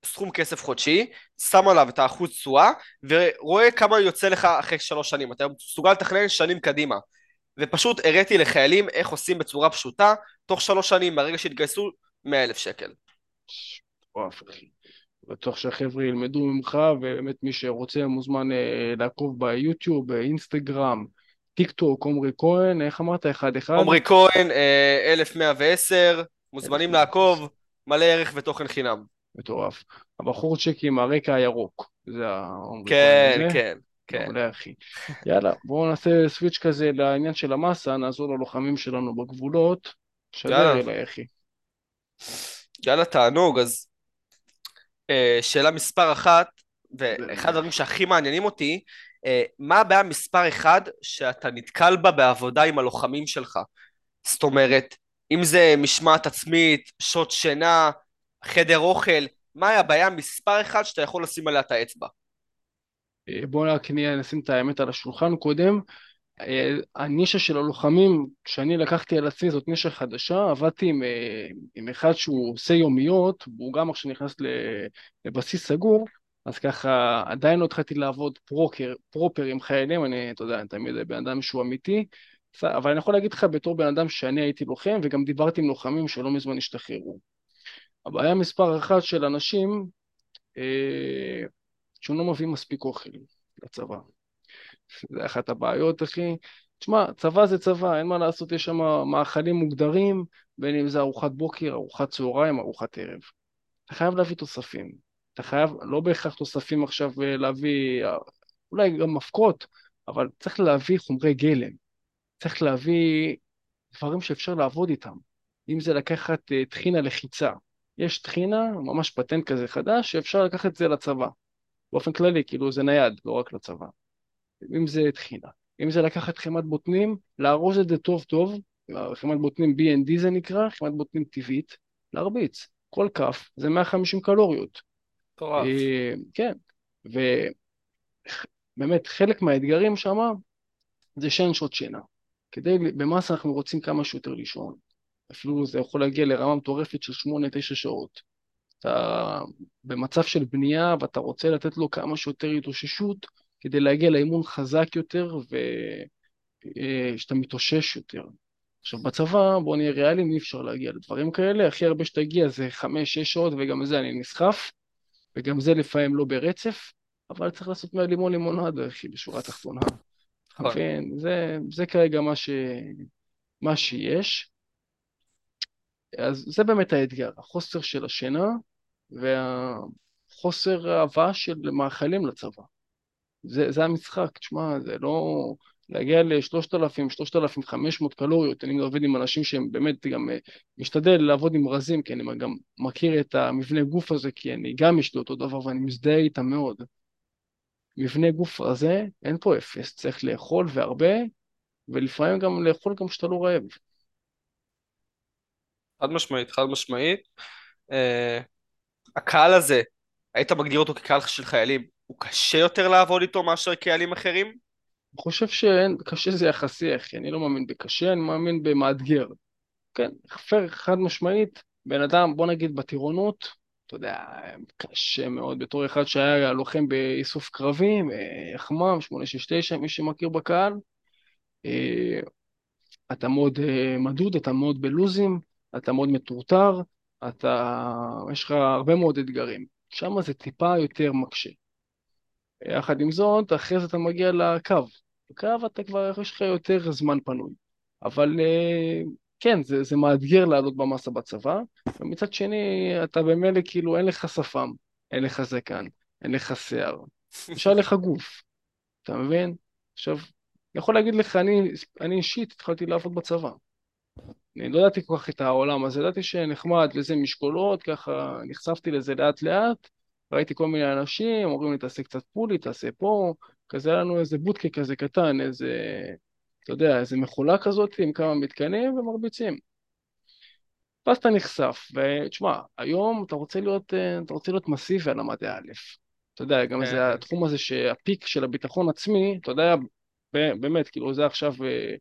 סכום כסף חודשי, שם עליו את האחוז תשואה, ורואה כמה יוצא לך אחרי שלוש שנים. אתה מסוגל לתכנן שנים קדימה. ופשוט הראיתי לחיילים איך עושים בצורה פשוטה, תוך שלוש שנים, מהרגע שהתגייסו, מאה אלף שקל. מטורף, אחי. בטוח שהחבר'ה ילמדו ממך, ובאמת מי שרוצה מוזמן אה, לעקוב ביוטיוב, באינסטגרם, טיק טוק, עמרי כהן, איך אמרת? אחד אחד? עמרי כהן, אה, 1110, מוזמנים לעקוב, מלא ערך ותוכן חינם. מטורף. הבחורצ'יק עם הרקע הירוק, זה העמרי כן, כהן. כן, כן. מעולה אחי. יאללה, בואו נעשה סוויץ' כזה לעניין של המאסה, נעזור ללוחמים שלנו בגבולות. שדר אליי אחי. יאללה, תענוג, אז אה, שאלה מספר אחת, ואחד הדברים שהכי מעניינים אותי, אה, מה הבעיה מספר אחד שאתה נתקל בה בעבודה עם הלוחמים שלך? זאת אומרת, אם זה משמעת עצמית, שעות שינה, חדר אוכל, מהי הבעיה מספר אחד שאתה יכול לשים עליה את האצבע? אה, בואו רק נשים את האמת על השולחן קודם. אה, הנישה של הלוחמים, כשאני לקחתי על עצמי, זאת נישה חדשה, עבדתי עם, אה, עם אחד שהוא עושה יומיות, והוא גם עכשיו נכנס לבסיס סגור, אז ככה עדיין לא התחלתי לעבוד פרוקר, פרופר עם חיילים, אני, אתה יודע, אני תמיד בן אדם שהוא אמיתי, אבל אני יכול להגיד לך בתור בן אדם שאני הייתי לוחם, וגם דיברתי עם לוחמים שלא מזמן השתחררו. הבעיה מספר אחת של אנשים, אה, שהוא לא מביא מספיק אוכל לצבא. זה אחת הבעיות, אחי. תשמע, צבא זה צבא, אין מה לעשות, יש שם מאכלים מוגדרים, בין אם זה ארוחת בוקר, ארוחת צהריים, ארוחת ערב. אתה חייב להביא תוספים. אתה חייב, לא בהכרח תוספים עכשיו אה, להביא, אולי גם מפקות, אבל צריך להביא חומרי גלם. צריך להביא דברים שאפשר לעבוד איתם. אם זה לקחת אה, טחינה לחיצה. יש טחינה, ממש פטנט כזה חדש, שאפשר לקחת את זה לצבא. באופן כללי, כאילו זה נייד, לא רק לצבא. אם זה טחינה. אם זה לקחת חמת בוטנים, לארוז את זה טוב טוב, חמת בוטנים B&D זה נקרא, חמת בוטנים טבעית, להרביץ. כל כף זה 150 קלוריות. מטורף. אה, כן, ובאמת חלק מהאתגרים שם זה שאין שעות שינה. כדי, במאסה אנחנו רוצים כמה שיותר לישון. אפילו זה יכול להגיע לרמה מטורפת של 8-9 שעות. אתה במצב של בנייה ואתה רוצה לתת לו כמה שיותר התאוששות, כדי להגיע לאימון חזק יותר ושאתה מתאושש יותר. עכשיו בצבא, בוא נהיה ריאליים, אי אפשר להגיע לדברים כאלה, הכי הרבה שתגיע זה חמש-שש שעות וגם זה אני נסחף, וגם זה לפעמים לא ברצף, אבל צריך לעשות מהלימון לימונד, אחי, בשורה התחתונה. נכון. זה, זה כרגע מה, ש... מה שיש. אז זה באמת האתגר, החוסר של השינה והחוסר ההבאה של מאכלים לצבא. זה, זה המשחק, תשמע, זה לא... להגיע ל-3,000, 3,500 קלוריות, אני עובד עם אנשים שהם באמת גם אה, משתדל לעבוד עם רזים, כי אני גם מכיר את המבנה גוף הזה, כי אני גם יש לי אותו דבר ואני מזדהה איתם מאוד. מבנה גוף רזה, אין פה אפס, צריך לאכול והרבה, ולפעמים גם לאכול גם כשאתה לא רעב. חד משמעית, חד משמעית. Uh, הקהל הזה, היית מגדיר אותו כקהל של חיילים, הוא קשה יותר לעבוד איתו מאשר קהלים אחרים? אני חושב שקשה זה יחסי, אחי, אני לא מאמין בקשה, אני מאמין במאתגר. כן, פייר חד משמעית, בן אדם, בוא נגיד בטירונות, אתה יודע, קשה מאוד, בתור אחד שהיה לוחם באיסוף קרבים, אה, יחמ"ם, 869, מי שמכיר בקהל, אה, אתה מאוד אה, מדוד, אתה מאוד בלוזים, אתה מאוד מטורטר, אתה, יש לך הרבה מאוד אתגרים. שם זה טיפה יותר מקשה. יחד עם זאת, אחרי זה אתה מגיע לקו. בקו אתה כבר, יש לך יותר זמן פנוי. אבל אה, כן, זה, זה מאתגר לעלות במסה בצבא, ומצד שני, אתה במילא כאילו אין לך שפם, אין לך זקן, אין לך שיער, נשאר לך גוף, אתה מבין? עכשיו, אני יכול להגיד לך, אני, אני אישית התחלתי לעבוד בצבא. אני לא ידעתי כל כך את העולם הזה, ידעתי שנחמד וזה משקולות, ככה נחשפתי לזה לאט לאט, ראיתי כל מיני אנשים, אומרים לי תעשה קצת פולי, תעשה פה, כזה היה לנו איזה בוטקה כזה קטן, איזה, אתה יודע, איזה מכולה כזאת עם כמה מתקנים ומרביצים. ואז אתה נחשף, ותשמע, היום אתה רוצה להיות, אתה רוצה להיות מסיבי על המדעי א', אתה יודע, גם זה כן. התחום הזה שהפיק של הביטחון עצמי, אתה יודע, באמת, כאילו זה עכשיו אה,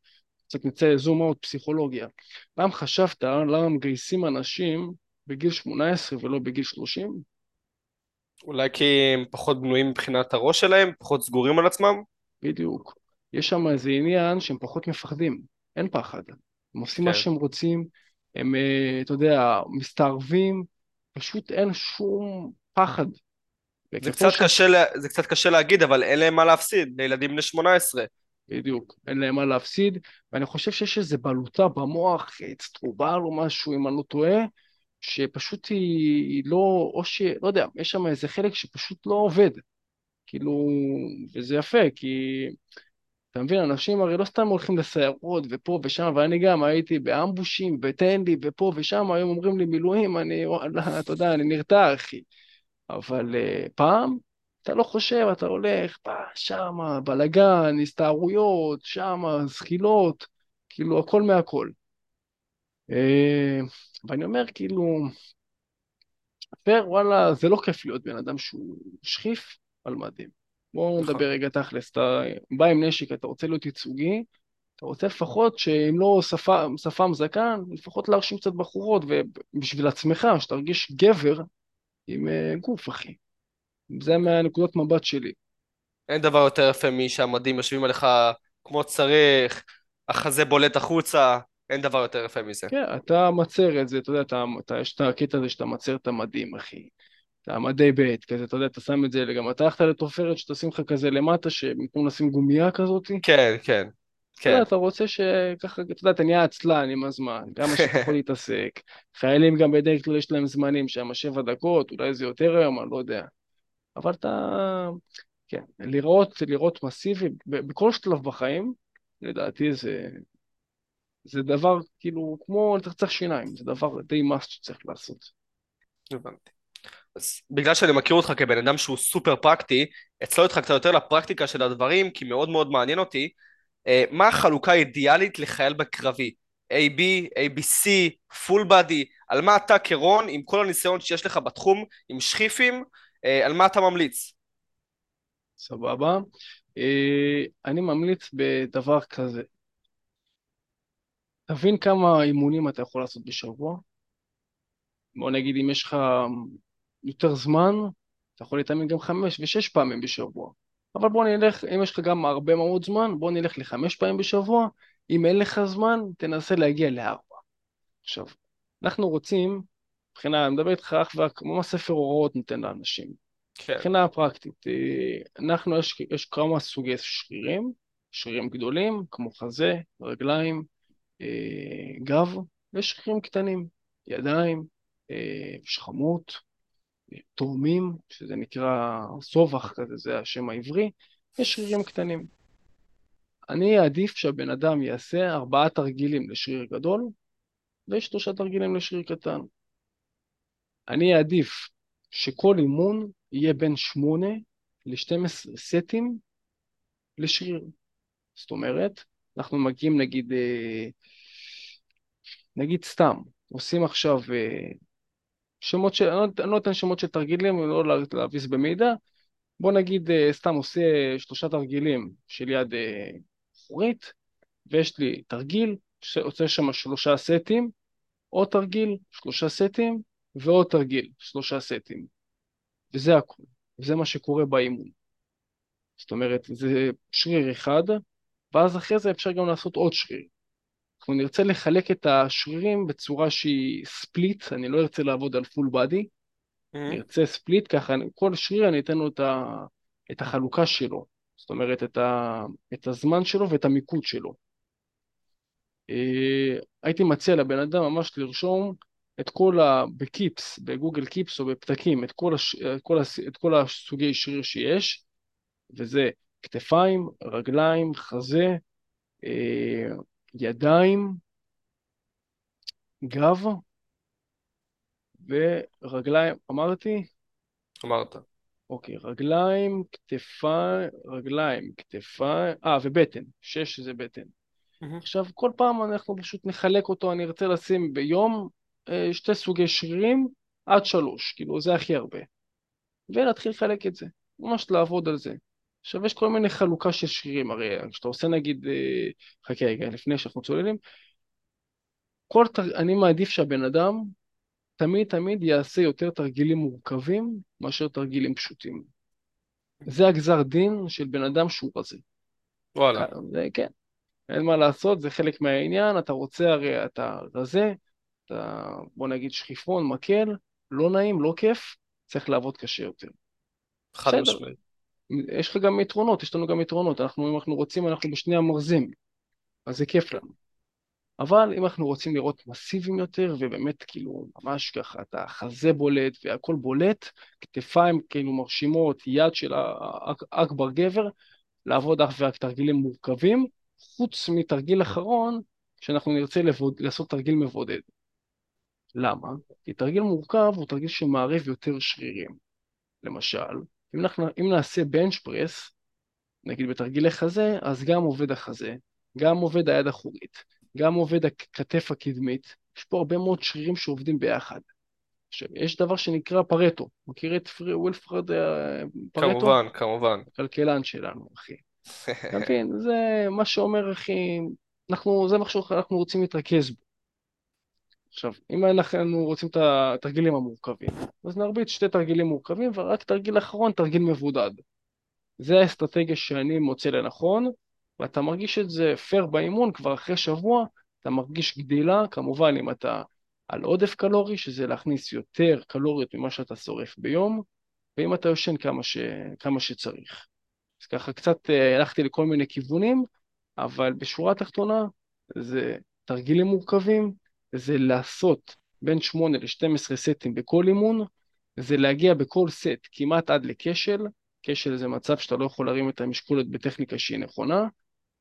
קצת נצא זום אאוט פסיכולוגיה. פעם חשבת למה מגייסים אנשים בגיל 18 ולא בגיל 30? אולי כי הם פחות בנויים מבחינת הראש שלהם, פחות סגורים על עצמם? בדיוק. יש שם איזה עניין שהם פחות מפחדים, אין פחד. הם עושים כן. מה שהם רוצים, הם, אה, אתה יודע, מסתערבים, פשוט אין שום פחד. זה קצת, ש... קשה, זה קצת קשה להגיד, אבל אין להם מה להפסיד, לילדים בני 18. בדיוק, אין להם מה להפסיד, ואני חושב שיש איזו בלוטה במוח, אצטרובל או משהו, אם אני לא טועה, שפשוט היא, היא לא, או ש... לא יודע, יש שם איזה חלק שפשוט לא עובד. כאילו, וזה יפה, כי אתה מבין, אנשים הרי לא סתם הולכים לסיירות ופה ושם, ואני גם הייתי באמבושים, ותן לי, ופה ושם, היום אומרים לי מילואים, אני, וואלה, אתה יודע, אני נרתע, אחי. אבל uh, פעם, אתה לא חושב, אתה הולך, בא, שמה, בלאגן, הסתערויות, שמה, זחילות, כאילו, הכל מהכל. Uh, ואני אומר, כאילו, פר, וואלה, זה לא כיף להיות בן אדם שהוא שכיף על מדים. בואו נכון. נדבר רגע תכלס, אתה בא עם נשק, אתה רוצה להיות ייצוגי, אתה רוצה לפחות שאם לא שפם, שפם זקן, לפחות להרשים קצת בחורות, ובשביל עצמך, שתרגיש גבר עם uh, גוף, אחי. זה מהנקודות מבט שלי. אין דבר יותר יפה משהמדים יושבים עליך כמו צריך, החזה בולט החוצה, אין דבר יותר יפה מזה. כן, אתה מצר את זה, אתה יודע, אתה, אתה, יש את הקטע הזה שאתה מצר את המדים, אחי. את המדי ב', כזה, אתה יודע, אתה שם את זה, גם אתה הלכת לתופרת שתשים לך כזה למטה, שבמקום לשים גומייה כזאת. כן, כן. כן. אתה, אתה רוצה שככה, אתה יודע, אתה נהיה עצלן עם הזמן, גם מה שאתה יכול להתעסק. חיילים גם בדרך כלל יש להם זמנים שם, שבע דקות, אולי זה יותר היום, אני לא יודע. אבל אתה, כן, לראות, לראות מסיבי, בכל שלב בחיים, לדעתי זה, זה דבר כאילו כמו לצחצח שיניים, זה דבר די must שצריך לעשות. הבנתי. אז בגלל שאני מכיר אותך כבן אדם שהוא סופר פרקטי, אצלו איתך קצת יותר לפרקטיקה של הדברים, כי מאוד מאוד מעניין אותי, אה, מה החלוקה האידיאלית לחייל בקרבי? AB, ABC, פול בדי, על מה אתה כרון, עם כל הניסיון שיש לך בתחום, עם שכיפים, על מה אתה ממליץ? סבבה. אה, אני ממליץ בדבר כזה. תבין כמה אימונים אתה יכול לעשות בשבוע. בוא נגיד אם יש לך יותר זמן, אתה יכול להתאמן גם חמש ושש פעמים בשבוע. אבל בוא נלך, אם יש לך גם הרבה מאוד זמן, בוא נלך לחמש פעמים בשבוע. אם אין לך זמן, תנסה להגיע לארבע. עכשיו, אנחנו רוצים, מבחינה, אני מדבר איתך אך ורק, כמו ספר הוראות נותן לאנשים. כן. מבחינה פרקטית, אה, אנחנו, יש, יש כמה סוגי שרירים, שרירים גדולים, כמו חזה, רגליים, אה, גב, ושרירים קטנים, ידיים, אה, שכמות, תאומים, שזה נקרא סובח כזה, זה השם העברי, יש שרירים קטנים. אני אעדיף שהבן אדם יעשה ארבעה תרגילים לשריר גדול ושלושה תרגילים לשריר קטן. אני אעדיף שכל אימון יהיה בין שמונה ל-12 סטים לשריר. זאת אומרת, אנחנו מגיעים נגיד, אה, נגיד סתם, עושים עכשיו אה, שמות של, אני לא, נותן שמות של תרגילים, לא להביס במידע, בוא נגיד אה, סתם עושה שלושה תרגילים של יד אחורית, ויש לי תרגיל שעושה שם שלושה סטים, עוד תרגיל, שלושה סטים, ועוד תרגיל, שלושה סטים. וזה הכול. וזה מה שקורה באימון. זאת אומרת, זה שריר אחד, ואז אחרי זה אפשר גם לעשות עוד שריר. אנחנו נרצה לחלק את השרירים בצורה שהיא split, אני לא ארצה לעבוד על full body, mm-hmm. נרצה split, ככה כל שריר אני אתן לו את, ה, את החלוקה שלו, זאת אומרת את, ה, את הזמן שלו ואת המיקוד שלו. אה, הייתי מציע לבן אדם ממש לרשום את כל ה... בקיפס, בגוגל קיפס או בפתקים, את כל, הש, את כל, הס, את כל הסוגי שריר שיש, וזה כתפיים, רגליים, חזה, אה, ידיים, גב ורגליים, אמרתי? אמרת. אוקיי, רגליים, כתפיים, רגליים, כתפיים, אה, ובטן, שש זה בטן. Mm-hmm. עכשיו, כל פעם אנחנו פשוט נחלק אותו, אני ארצה לשים ביום אה, שתי סוגי שרירים עד שלוש, כאילו זה הכי הרבה. ולהתחיל לחלק את זה, ממש לעבוד על זה. עכשיו יש כל מיני חלוקה של שרירים, הרי כשאתה עושה נגיד, אה, חכה רגע, לפני שאנחנו צוללים, כל תר... אני מעדיף שהבן אדם תמיד תמיד יעשה יותר תרגילים מורכבים מאשר תרגילים פשוטים. זה הגזר דין של בן אדם שהוא רזה. וואלה. זה, כן, אין מה לעשות, זה חלק מהעניין, אתה רוצה הרי, אתה רזה, אתה בוא נגיד שחיפון, מקל, לא נעים, לא כיף, צריך לעבוד קשה יותר. חד משמעית. יש לך גם יתרונות, יש לנו גם יתרונות, אנחנו אם אנחנו רוצים אנחנו בשני המרזים, אז זה כיף לנו. אבל אם אנחנו רוצים לראות מסיביים יותר, ובאמת כאילו ממש ככה, את החזה בולט והכל בולט, כתפיים כאילו מרשימות, יד של אכבר גבר, לעבוד אך ורק תרגילים מורכבים, חוץ מתרגיל אחרון, שאנחנו נרצה לבוד, לעשות תרגיל מבודד. למה? כי תרגיל מורכב הוא תרגיל שמערב יותר שרירים. למשל, אם, אנחנו, אם נעשה בנץ' פרס, נגיד בתרגילי חזה, אז גם עובד החזה, גם עובד היד האחורית, גם עובד הכתף הקדמית, יש פה הרבה מאוד שרירים שעובדים ביחד. עכשיו, יש דבר שנקרא פרטו, מכיר את פרי, ווילפרד אה, פרטו? כמובן, כמובן. כלכלן שלנו, אחי. אתה מבין? זה מה שאומר, אחי, אנחנו, זה מה שאנחנו רוצים להתרכז בו. עכשיו, אם אנחנו רוצים את התרגילים המורכבים, אז נרביץ שתי תרגילים מורכבים ורק תרגיל אחרון, תרגיל מבודד. זה האסטרטגיה שאני מוצא לנכון, ואתה מרגיש את זה פייר באימון כבר אחרי שבוע, אתה מרגיש גדילה, כמובן אם אתה על עודף קלורי, שזה להכניס יותר קלוריות ממה שאתה שורף ביום, ואם אתה יושן כמה, ש... כמה שצריך. אז ככה קצת אה, הלכתי לכל מיני כיוונים, אבל בשורה התחתונה זה תרגילים מורכבים, זה לעשות בין 8 ל-12 סטים בכל אימון, זה להגיע בכל סט כמעט עד לכשל, כשל זה מצב שאתה לא יכול להרים את המשקולת בטכניקה שהיא נכונה.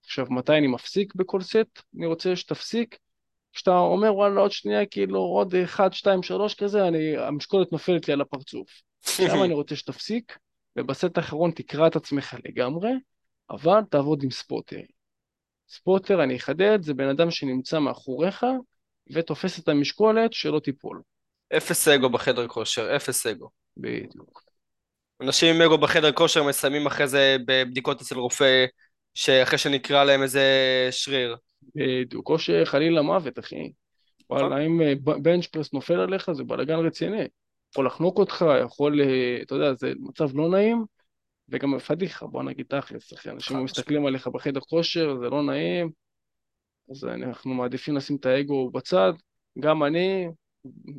עכשיו, מתי אני מפסיק בכל סט? אני רוצה שתפסיק. כשאתה אומר וואלה עוד שנייה כאילו עוד 1, 2, 3 כזה, אני, המשקולת נופלת לי על הפרצוף. עכשיו אני רוצה שתפסיק, ובסט האחרון תקרא את עצמך לגמרי, אבל תעבוד עם ספוטר. ספוטר, אני אחדד, זה בן אדם שנמצא מאחוריך, ותופס את המשקולת שלא תיפול. אפס אגו בחדר כושר, אפס אגו. בדיוק. אנשים עם אגו בחדר כושר מסיימים אחרי זה בבדיקות אצל רופא, שאחרי שנקרא להם איזה שריר. בדיוק, או שחלילה מוות, אחי. וואלה, נכון. אם אה, בנץ' פרס נופל עליך זה בלאגן רציני. יכול לחנוק אותך, יכול, אה, אתה יודע, זה מצב לא נעים, וגם פדיחה, בוא נגיד תכלס, אחי. אנשים מסתכלים עליך בחדר כושר, זה לא נעים, אז אנחנו מעדיפים לשים את האגו בצד. גם אני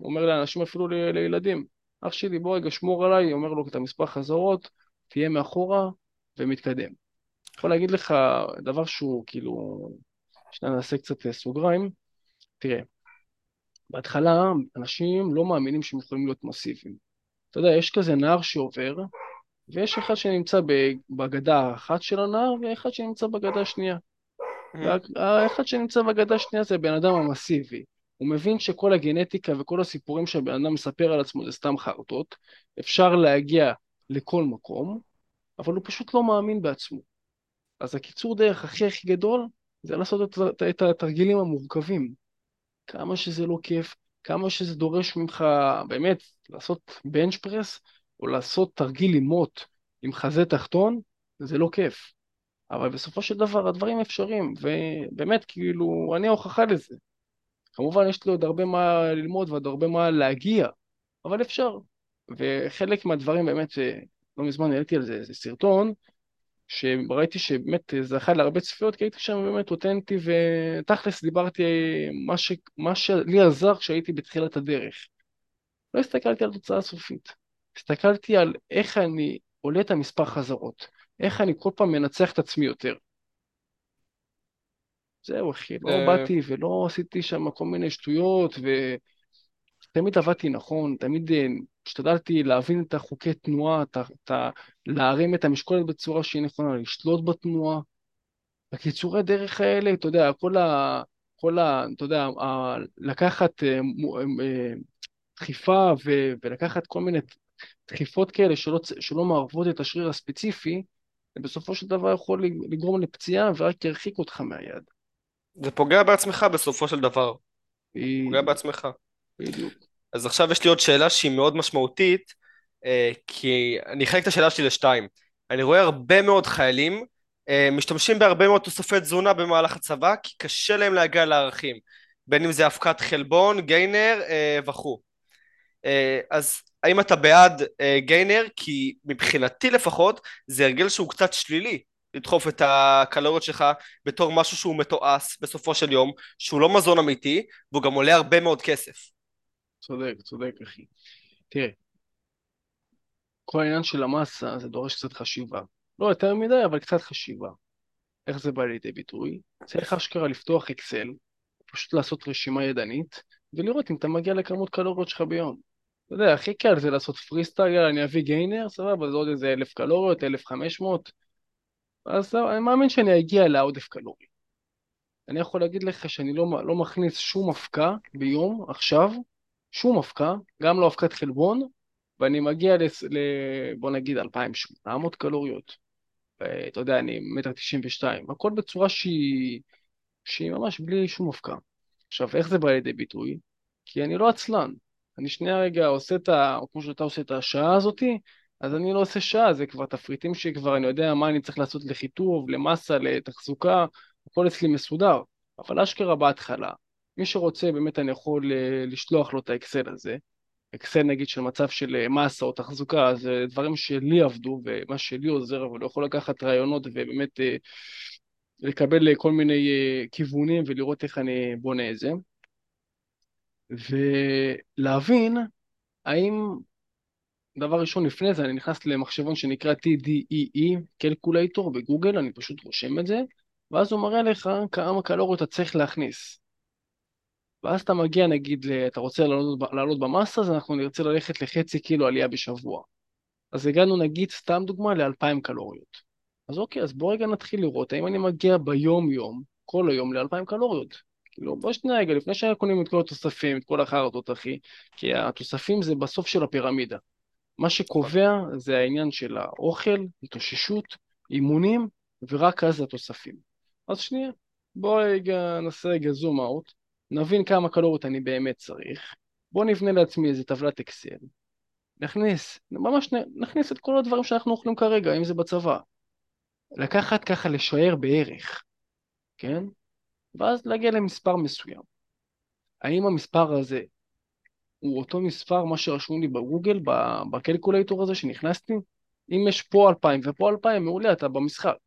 אומר לאנשים אפילו ל- לילדים, אח שלי בוא רגע שמור עליי, אומר לו את המספר חזרות, תהיה מאחורה ומתקדם. יכול להגיד לך דבר שהוא כאילו, שנייה נעשה קצת אה, סוגריים, תראה, בהתחלה אנשים לא מאמינים שהם יכולים להיות מסיביים. אתה יודע, יש כזה נער שעובר, ויש אחד שנמצא בגדה האחת של הנהר, ואחד שנמצא בגדה השנייה. והאחד שנמצא בגדה השנייה זה הבן אדם המסיבי. הוא מבין שכל הגנטיקה וכל הסיפורים שהבן אדם מספר על עצמו זה סתם חרטות, אפשר להגיע לכל מקום, אבל הוא פשוט לא מאמין בעצמו. אז הקיצור דרך הכי הכי גדול זה לעשות את, את התרגילים המורכבים. כמה שזה לא כיף, כמה שזה דורש ממך באמת לעשות בנץ' פרס, או לעשות תרגיל עם מוט עם חזה תחתון, זה לא כיף. אבל בסופו של דבר הדברים אפשריים, ובאמת, כאילו, אני ההוכחה לזה. כמובן יש לי עוד הרבה מה ללמוד ועוד הרבה מה להגיע, אבל אפשר. וחלק מהדברים באמת, לא מזמן העליתי על זה איזה סרטון, שראיתי שבאמת זכה להרבה צפיות, כי הייתי שם באמת אותנטי, ותכלס דיברתי מה, ש... מה שלי עזר כשהייתי בתחילת הדרך. לא הסתכלתי על תוצאה סופית, הסתכלתי על איך אני עולה את המספר חזרות, איך אני כל פעם מנצח את עצמי יותר. זהו אחי, לא אה, באתי ולא עשיתי שם כל מיני שטויות, ותמיד עבדתי נכון, תמיד אה, השתדלתי להבין את החוקי תנועה, את, את, להרים את המשקולת בצורה שהיא נכונה, לשלוט בתנועה. בקיצורי דרך האלה, אתה יודע, כל ה... כל ה... אתה יודע, ה, לקחת אה, דחיפה ו, ולקחת כל מיני דחיפות כאלה שלא, שלא מערבות את השריר הספציפי, בסופו של דבר יכול לגרום לפציעה ורק ירחיק אותך מהיד. זה פוגע בעצמך בסופו של דבר. פוגע בעצמך. בדיוק. אז עכשיו יש לי עוד שאלה שהיא מאוד משמעותית, אה, כי אני אחלק את השאלה שלי לשתיים. אני רואה הרבה מאוד חיילים אה, משתמשים בהרבה מאוד תוספי תזונה במהלך הצבא, כי קשה להם להגיע לערכים. בין אם זה אבקת חלבון, גיינר אה, וכו'. אז האם אתה בעד גיינר? כי מבחינתי לפחות זה הרגל שהוא קצת שלילי. לדחוף את הקלוריות שלך בתור משהו שהוא מתועש בסופו של יום, שהוא לא מזון אמיתי, והוא גם עולה הרבה מאוד כסף. צודק, צודק אחי. תראה, כל העניין של המסה זה דורש קצת חשיבה. לא יותר מדי, אבל קצת חשיבה. איך זה בא לידי ביטוי? צריך אשכרה לפתוח אקסל, פשוט לעשות רשימה ידנית, ולראות אם אתה מגיע לכמות קלוריות שלך ביום. אתה יודע, הכי קל זה לעשות פרי סטייל, אני אביא גיינר, סבבה, זה עוד איזה אלף קלוריות, אלף חמש מאות, אז אני מאמין שאני אגיע לעודף קלורי. אני יכול להגיד לך שאני לא, לא מכניס שום אבקה ביום, עכשיו, שום אבקה, גם לא אבקת חלבון, ואני מגיע ל... ל בוא נגיד 2,800 קלוריות. אתה יודע, אני מטר תשעים ושתיים, הכל בצורה שהיא, שהיא ממש בלי שום אבקה. עכשיו, איך זה בא לידי ביטוי? כי אני לא עצלן. אני שנייה רגע עושה את ה... או כמו שאתה עושה את השעה הזאתי, אז אני לא עושה שעה, זה כבר תפריטים שכבר אני יודע מה אני צריך לעשות לחיטוב, למסה, לתחזוקה, הכל אצלי מסודר. אבל אשכרה בהתחלה, מי שרוצה באמת אני יכול אה, לשלוח לו את האקסל הזה, אקסל נגיד של מצב של אה, מסה או תחזוקה, זה דברים שלי עבדו ומה שלי עוזר, אבל הוא יכול לקחת רעיונות ובאמת אה, לקבל כל מיני כיוונים ולראות איך אני בונה את זה. ולהבין האם דבר ראשון לפני זה אני נכנס למחשבון שנקרא TDEE, calculator בגוגל, אני פשוט רושם את זה, ואז הוא מראה לך כמה קלוריות אתה צריך להכניס. ואז אתה מגיע נגיד, אתה רוצה לעלות, לעלות במסה, אז אנחנו נרצה ללכת לחצי קילו עלייה בשבוע. אז הגענו נגיד, סתם דוגמה, ל-2,000 קלוריות. אז אוקיי, אז בוא רגע נתחיל לראות האם אני מגיע ביום-יום, כל היום, ל-2,000 קלוריות. כאילו, בוא שנייה רגע, לפני שאנחנו קונים את כל התוספים, את כל החרטות, אחי, כי התוספים זה בסוף של הפירמידה. מה שקובע זה העניין של האוכל, התאוששות, אימונים, ורק אז התוספים. אז שנייה, בוא רגע נעשה רגע זום אאוט, נבין כמה קלוריות אני באמת צריך, בוא נבנה לעצמי איזה טבלת אקסל, נכניס, ממש נכניס את כל הדברים שאנחנו אוכלים כרגע, אם זה בצבא. לקחת ככה לשער בערך, כן? ואז להגיע למספר מסוים. האם המספר הזה הוא אותו מספר מה שרשום לי בגוגל, ב calculator הזה שנכנסתי. אם יש פה 2,000 ופה 2,000, מעולה, אתה במשחק.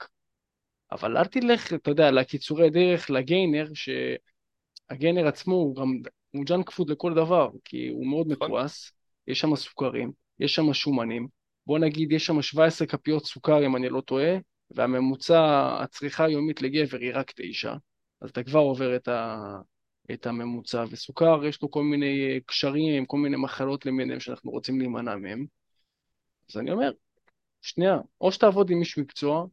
אבל אל תלך, אתה יודע, לקיצורי דרך, ל gainer, שה gainer עצמו הוא גם, הוא junk food לכל דבר, כי הוא מאוד נכון. מתועש, יש שם סוכרים, יש שם שומנים, בוא נגיד יש שם 17 כפיות סוכר אם אני לא טועה, והממוצע הצריכה היומית לגבר היא רק 9, אז אתה כבר עובר את, ה, את הממוצע, וסוכר יש לו כל מיני קשרים, כל מיני מחלות למיניהם שאנחנו רוצים להימנע מהם. אז אני אומר, שנייה, או שתעבוד עם איש מקצוע,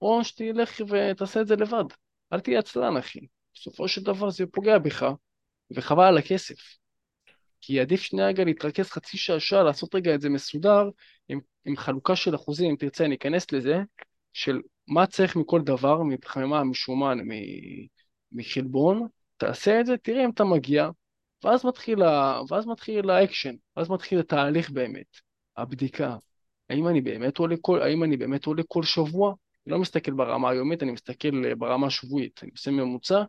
או שתלך ותעשה את זה לבד. אל תהיה עצלן, אחי. בסופו של דבר זה פוגע בך, וחבל על הכסף. כי עדיף שנייה רגע להתרכז חצי שעה, שעה, לעשות רגע את זה מסודר, עם, עם חלוקה של אחוזים, אם תרצה, אני אכנס לזה, של מה צריך מכל דבר, מפחמימה, משומן, מחלבון, תעשה את זה, תראה אם אתה מגיע, ואז מתחיל, ה... ואז מתחיל האקשן, ואז מתחיל התהליך באמת, הבדיקה. האם אני באמת עולה כל, האם אני באמת עולה כל שבוע? אני לא מסתכל ברמה היומית, אני מסתכל ברמה השבועית. אני עושה ממוצע,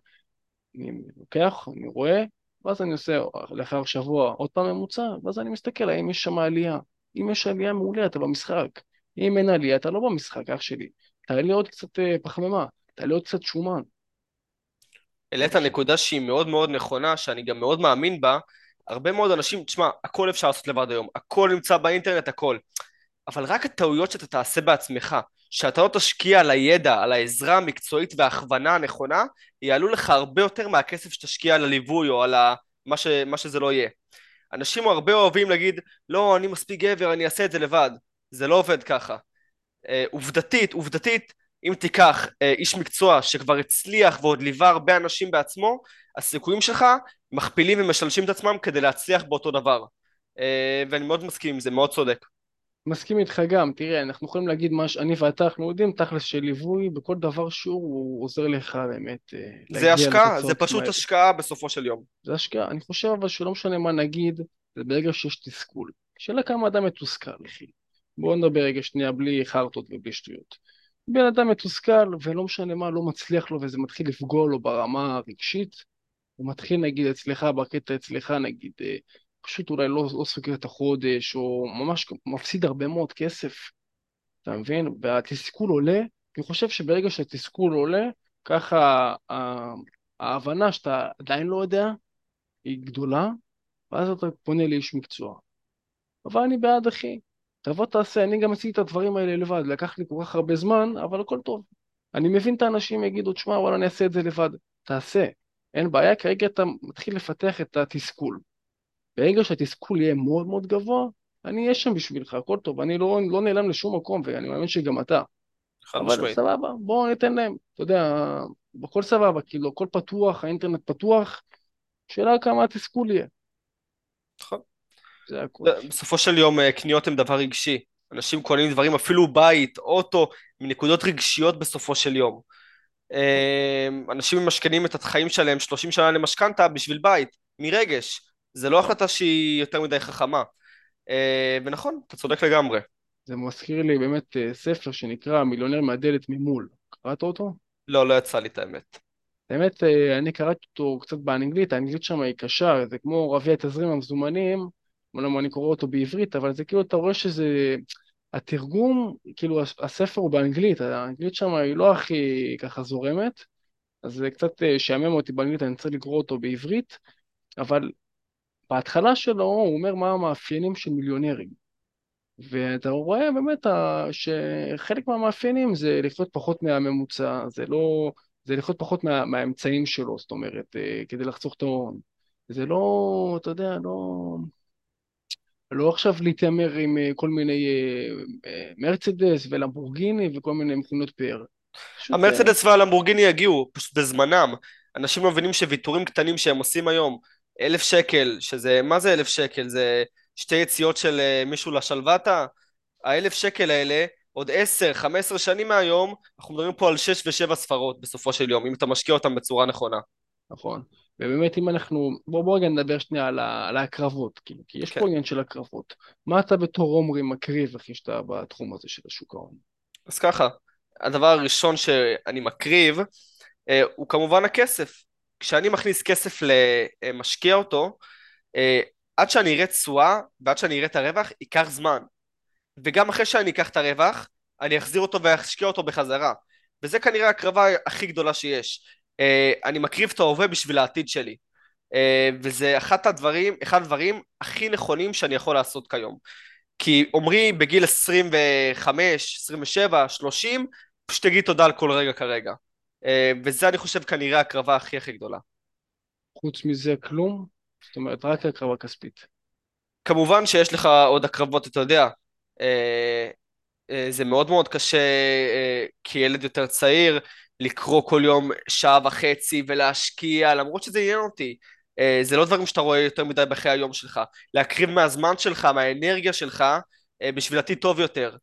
אני לוקח, אני רואה, ואז אני עושה לאחר שבוע עוד פעם ממוצע, ואז אני מסתכל האם יש שם עלייה. אם יש עלייה מעולה, אתה במשחק. אם אין עלייה, אתה לא במשחק, אח שלי. תעלה עוד קצת אה, פחמימה, תעלה עוד קצת שומן. העלית נקודה שהיא מאוד מאוד נכונה, שאני גם מאוד מאמין בה. הרבה מאוד אנשים, תשמע, הכל אפשר לעשות לבד היום, הכל נמצא באינטרנט, הכל. אבל רק הטעויות שאתה תעשה בעצמך, שאתה לא תשקיע על הידע, על העזרה המקצועית וההכוונה הנכונה, יעלו לך הרבה יותר מהכסף שתשקיע על הליווי או על ה... מה, ש... מה שזה לא יהיה. אנשים הרבה אוהבים להגיד, לא, אני מספיק גבר, אני אעשה את זה לבד. זה לא עובד ככה. אה, עובדתית, עובדתית, אם תיקח אה, איש מקצוע שכבר הצליח ועוד ליווה הרבה אנשים בעצמו, הסיכויים שלך מכפילים ומשלשים את עצמם כדי להצליח באותו דבר. אה, ואני מאוד מסכים עם זה, מאוד צודק. מסכים איתך גם, תראה, אנחנו יכולים להגיד מה שאני ואתה, אנחנו יודעים תכלס של ליווי בכל דבר שהוא, הוא עוזר לך באמת אה, זה השקעה, זה פשוט מהר. השקעה בסופו של יום. זה השקעה, אני חושב אבל שלא משנה מה נגיד, זה ברגע שיש תסכול. שאלה כמה אדם מתוסכל, אחי. בואו נדבר רגע שנייה בלי חרטות ובלי שטויות. בן אדם מתוסכל ולא משנה מה, לא מצליח לו וזה מתחיל לפגוע לו ברמה הרגשית, הוא מתחיל נגיד אצלך, בקטע אצלך נגיד, אה, פשוט אולי לא, לא סוגר את החודש, או ממש מפסיד הרבה מאוד כסף, אתה מבין? והתסכול עולה, אני חושב שברגע שהתסכול עולה, ככה ההבנה שאתה עדיין לא יודע היא גדולה, ואז אתה פונה לאיש מקצוע. אבל אני בעד אחי, תבוא תעשה, אני גם עשיתי את הדברים האלה לבד, לקח לי כל כך הרבה זמן, אבל הכל טוב. אני מבין את האנשים יגידו, תשמע, וואלה, אני אעשה את זה לבד. תעשה, אין בעיה, כרגע אתה מתחיל לפתח את התסכול. ברגע שהתסכול יהיה מאוד מאוד גבוה, אני אהיה שם בשבילך, הכל טוב, אני לא, לא נעלם לשום מקום, ואני מאמין שגם אתה. אבל משמעית. סבבה, בואו ניתן להם, אתה יודע, בכל סבבה, כאילו, הכל פתוח, האינטרנט פתוח, שאלה כמה התסכול יהיה. נכון. זה הכול. בסופו של יום אה, קניות הן דבר רגשי. אנשים קונים דברים, אפילו בית, אוטו, מנקודות רגשיות בסופו של יום. אה, אנשים ממשכנים את החיים שלהם 30 שנה למשכנתה בשביל בית, מרגש. זה לא החלטה שהיא יותר מדי חכמה. אה, ונכון, אתה צודק לגמרי. זה מזכיר לי באמת ספר שנקרא מיליונר מהדלת ממול. קראת אותו? לא, לא יצא לי את האמת. האמת, אני קראתי אותו קצת באנגלית, האנגלית שם היא קשה, זה כמו רביע תזרים המזומנים, אומנם אני קורא אותו בעברית, אבל זה כאילו, אתה רואה שזה... התרגום, כאילו הספר הוא באנגלית, האנגלית שם היא לא הכי ככה זורמת, אז זה קצת אה, שעמם אותי באנגלית, אני צריך לקרוא אותו בעברית, אבל בהתחלה שלו הוא אומר מה המאפיינים של מיליונרים. ואתה רואה באמת שחלק מהמאפיינים זה לחיות פחות מהממוצע, זה לא, זה לחיות פחות מה, מהאמצעים שלו, זאת אומרת, אה, כדי לחסוך את ההון. זה לא, אתה יודע, לא... לא עכשיו להתיימר עם אה, כל מיני אה, אה, מרצדס ולמבורגיני וכל מיני מכונות פאר. המרצדס והלמבורגיני יגיעו, פשוט בזמנם. אנשים לא מבינים שוויתורים קטנים שהם עושים היום, אלף שקל, שזה, מה זה אלף שקל? זה שתי יציאות של מישהו לשלוותה? האלף שקל האלה, עוד עשר, חמש עשרה שנים מהיום, אנחנו מדברים פה על שש ושבע ספרות בסופו של יום, אם אתה משקיע אותם בצורה נכונה. נכון. ובאמת אם אנחנו, בוא, בוא רגע נדבר שנייה על, ה, על ההקרבות, כאילו, כי יש כן. פה עניין של הקרבות. מה אתה בתור עומרי מקריב, אחי, שאתה בתחום הזה של השוק ההון? אז ככה, הדבר הראשון שאני מקריב אה, הוא כמובן הכסף. כשאני מכניס כסף למשקיע אותו, אה, עד שאני אראה תשואה ועד שאני אראה את הרווח, ייקח זמן. וגם אחרי שאני אקח את הרווח, אני אחזיר אותו ואשקיע אותו בחזרה. וזה כנראה הקרבה הכי גדולה שיש. אה, אני מקריב את ההווה בשביל העתיד שלי. אה, וזה אחד הדברים, אחד הדברים הכי נכונים שאני יכול לעשות כיום. כי עמרי בגיל 25, 27, 30, פשוט תגיד תודה על כל רגע כרגע. אה, וזה אני חושב כנראה הקרבה הכי הכי גדולה. חוץ מזה כלום? זאת אומרת, רק הקרבה כספית. כמובן שיש לך עוד הקרבות, אתה יודע, זה מאוד מאוד קשה כילד יותר צעיר לקרוא כל יום שעה וחצי ולהשקיע, למרות שזה עניין אותי. אה, זה לא דברים שאתה רואה יותר מדי בחיי היום שלך. להקריב מהזמן שלך, מהאנרגיה שלך, בשביל עתיד טוב יותר.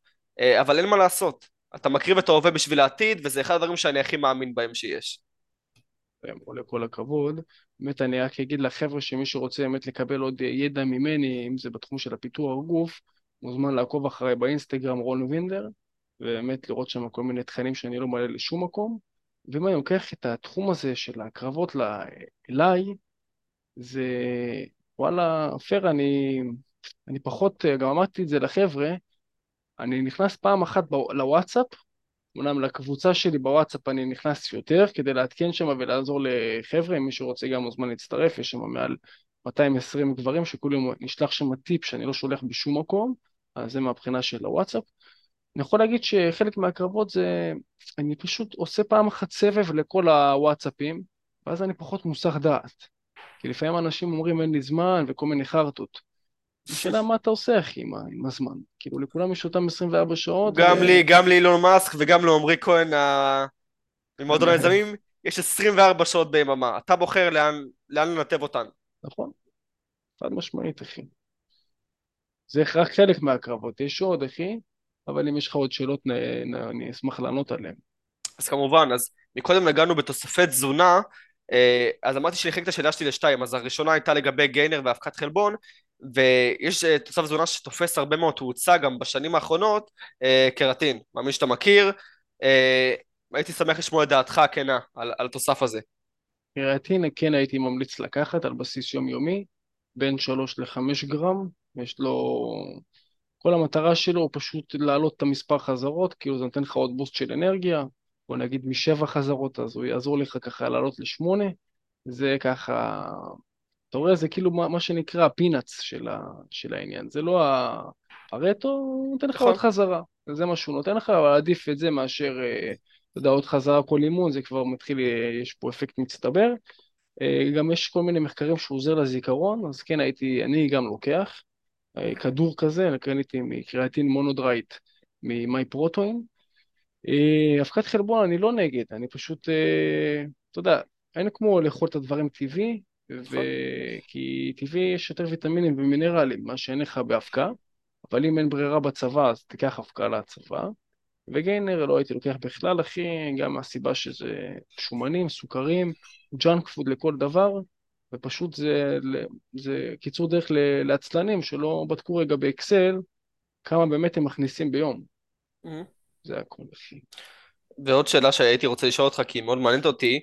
אבל אין מה לעשות. אתה מקריב את ההווה בשביל העתיד, וזה אחד הדברים שאני הכי מאמין בהם שיש. עולה כל הכבוד. באמת אני רק אגיד לחבר'ה שמי שרוצה באמת לקבל עוד ידע ממני, אם זה בתחום של הפיתוח גוף, מוזמן לעקוב אחריי באינסטגרם רון וינדר, ובאמת לראות שם כל מיני תכנים שאני לא מעלה לשום מקום. ואם אני לוקח את התחום הזה של הקרבות אליי, זה וואלה, פייר, אני, אני פחות, גם אמרתי את זה לחבר'ה, אני נכנס פעם אחת לוואטסאפ, אמנם לקבוצה שלי בוואטסאפ אני נכנס יותר כדי לעדכן שם ולעזור לחבר'ה, אם מישהו רוצה גם מוזמן להצטרף, יש שם מעל 220 גברים שכולם נשלח שם טיפ שאני לא שולח בשום מקום, אז זה מהבחינה של הוואטסאפ. אני יכול להגיד שחלק מהקרבות זה, אני פשוט עושה פעם אחת סבב לכל הוואטסאפים, ואז אני פחות מוסך דעת. כי לפעמים אנשים אומרים אין לי זמן וכל מיני חרטות. השאלה מה אתה עושה אחי עם, עם הזמן. כאילו לכולם יש אותם 24 שעות. גם ו... לי, גם לאילון מאסק וגם לעמרי כהן ממועדון היזמים, יש 24 שעות ביממה. אתה בוחר לאן, לאן לנתב אותן. נכון. חד משמעית אחי. זה רק חלק מהקרבות, יש עוד אחי, אבל אם יש לך עוד שאלות אני אשמח לענות עליהן. אז כמובן, אז מקודם נגענו בתוספי תזונה, אה, אז אמרתי שאני אחלק את השאלה שלי לשתיים, אז הראשונה הייתה לגבי גיינר ואבקת חלבון, ויש אה, תוסף תזונה שתופס הרבה מאוד. תאוצה גם בשנים האחרונות, אה, קרטין, מאמין שאתה מכיר, הייתי שמח לשמוע את דעתך הכנה על, על התוסף הזה. קרטין כן הייתי ממליץ לקחת על בסיס יומיומי, בין 3 ל-5 גרם, יש לו... כל המטרה שלו הוא פשוט להעלות את המספר חזרות, כאילו זה נותן לך עוד בוסט של אנרגיה, בוא נגיד משבע חזרות, אז הוא יעזור לך ככה לעלות לשמונה, זה ככה, אתה רואה, זה כאילו מה, מה שנקרא הפינאץ של, ה, של העניין, זה לא הרטו, הוא נותן לך עוד נכון. חזרה, זה מה שהוא נותן לך, אבל עדיף את זה מאשר, אה, אתה יודע, עוד חזרה כל אימון, זה כבר מתחיל, אה, יש פה אפקט מצטבר. אה, גם יש כל מיני מחקרים שהוא עוזר לזיכרון, אז כן הייתי, אני גם לוקח. כדור כזה, קניתי מקריאטין מונודרייט ממי פרוטוין. אבקת חלבון אני לא נגד, אני פשוט, אתה יודע, אין כמו לאכול את הדברים טבעי, ו... כי טבעי יש יותר ויטמינים ומינרלים, מה שאין לך באבקה, אבל אם אין ברירה בצבא אז תיקח אבקה לצבא. וגיינר לא הייתי לוקח בכלל, אחי, גם מהסיבה שזה שומנים, סוכרים, junk food לכל דבר, ופשוט זה, זה קיצור דרך לעצלנים שלא בדקו רגע באקסל כמה באמת הם מכניסים ביום. Mm-hmm. זה הכל אחי. ועוד שאלה שהייתי רוצה לשאול אותך, כי היא מאוד מעניינת אותי,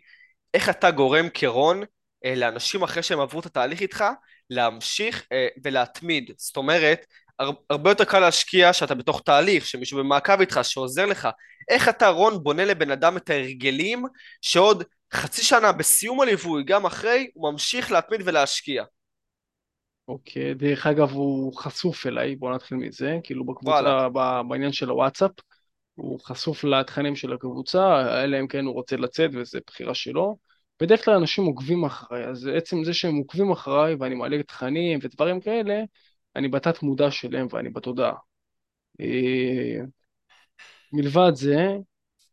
איך אתה גורם כרון אה, לאנשים אחרי שהם עברו את התהליך איתך, להמשיך אה, ולהתמיד. זאת אומרת, הרבה יותר קל להשקיע שאתה בתוך תהליך, שמישהו במעקב איתך, שעוזר לך. איך אתה, רון, בונה לבן אדם את ההרגלים, שעוד חצי שנה בסיום הליווי, גם אחרי, הוא ממשיך להתמיד ולהשקיע. אוקיי, דרך אגב הוא חשוף אליי, בוא נתחיל מזה, כאילו בקבוצה, בעניין של הוואטסאפ, הוא חשוף לתכנים של הקבוצה, אלא אם כן הוא רוצה לצאת וזה בחירה שלו. בדרך כלל אנשים עוקבים אחריי, אז עצם זה שהם עוקבים אחריי ואני מעלה תכנים ודברים כאלה, אני בתת מודע שלהם ואני בתודעה. אה, מלבד זה,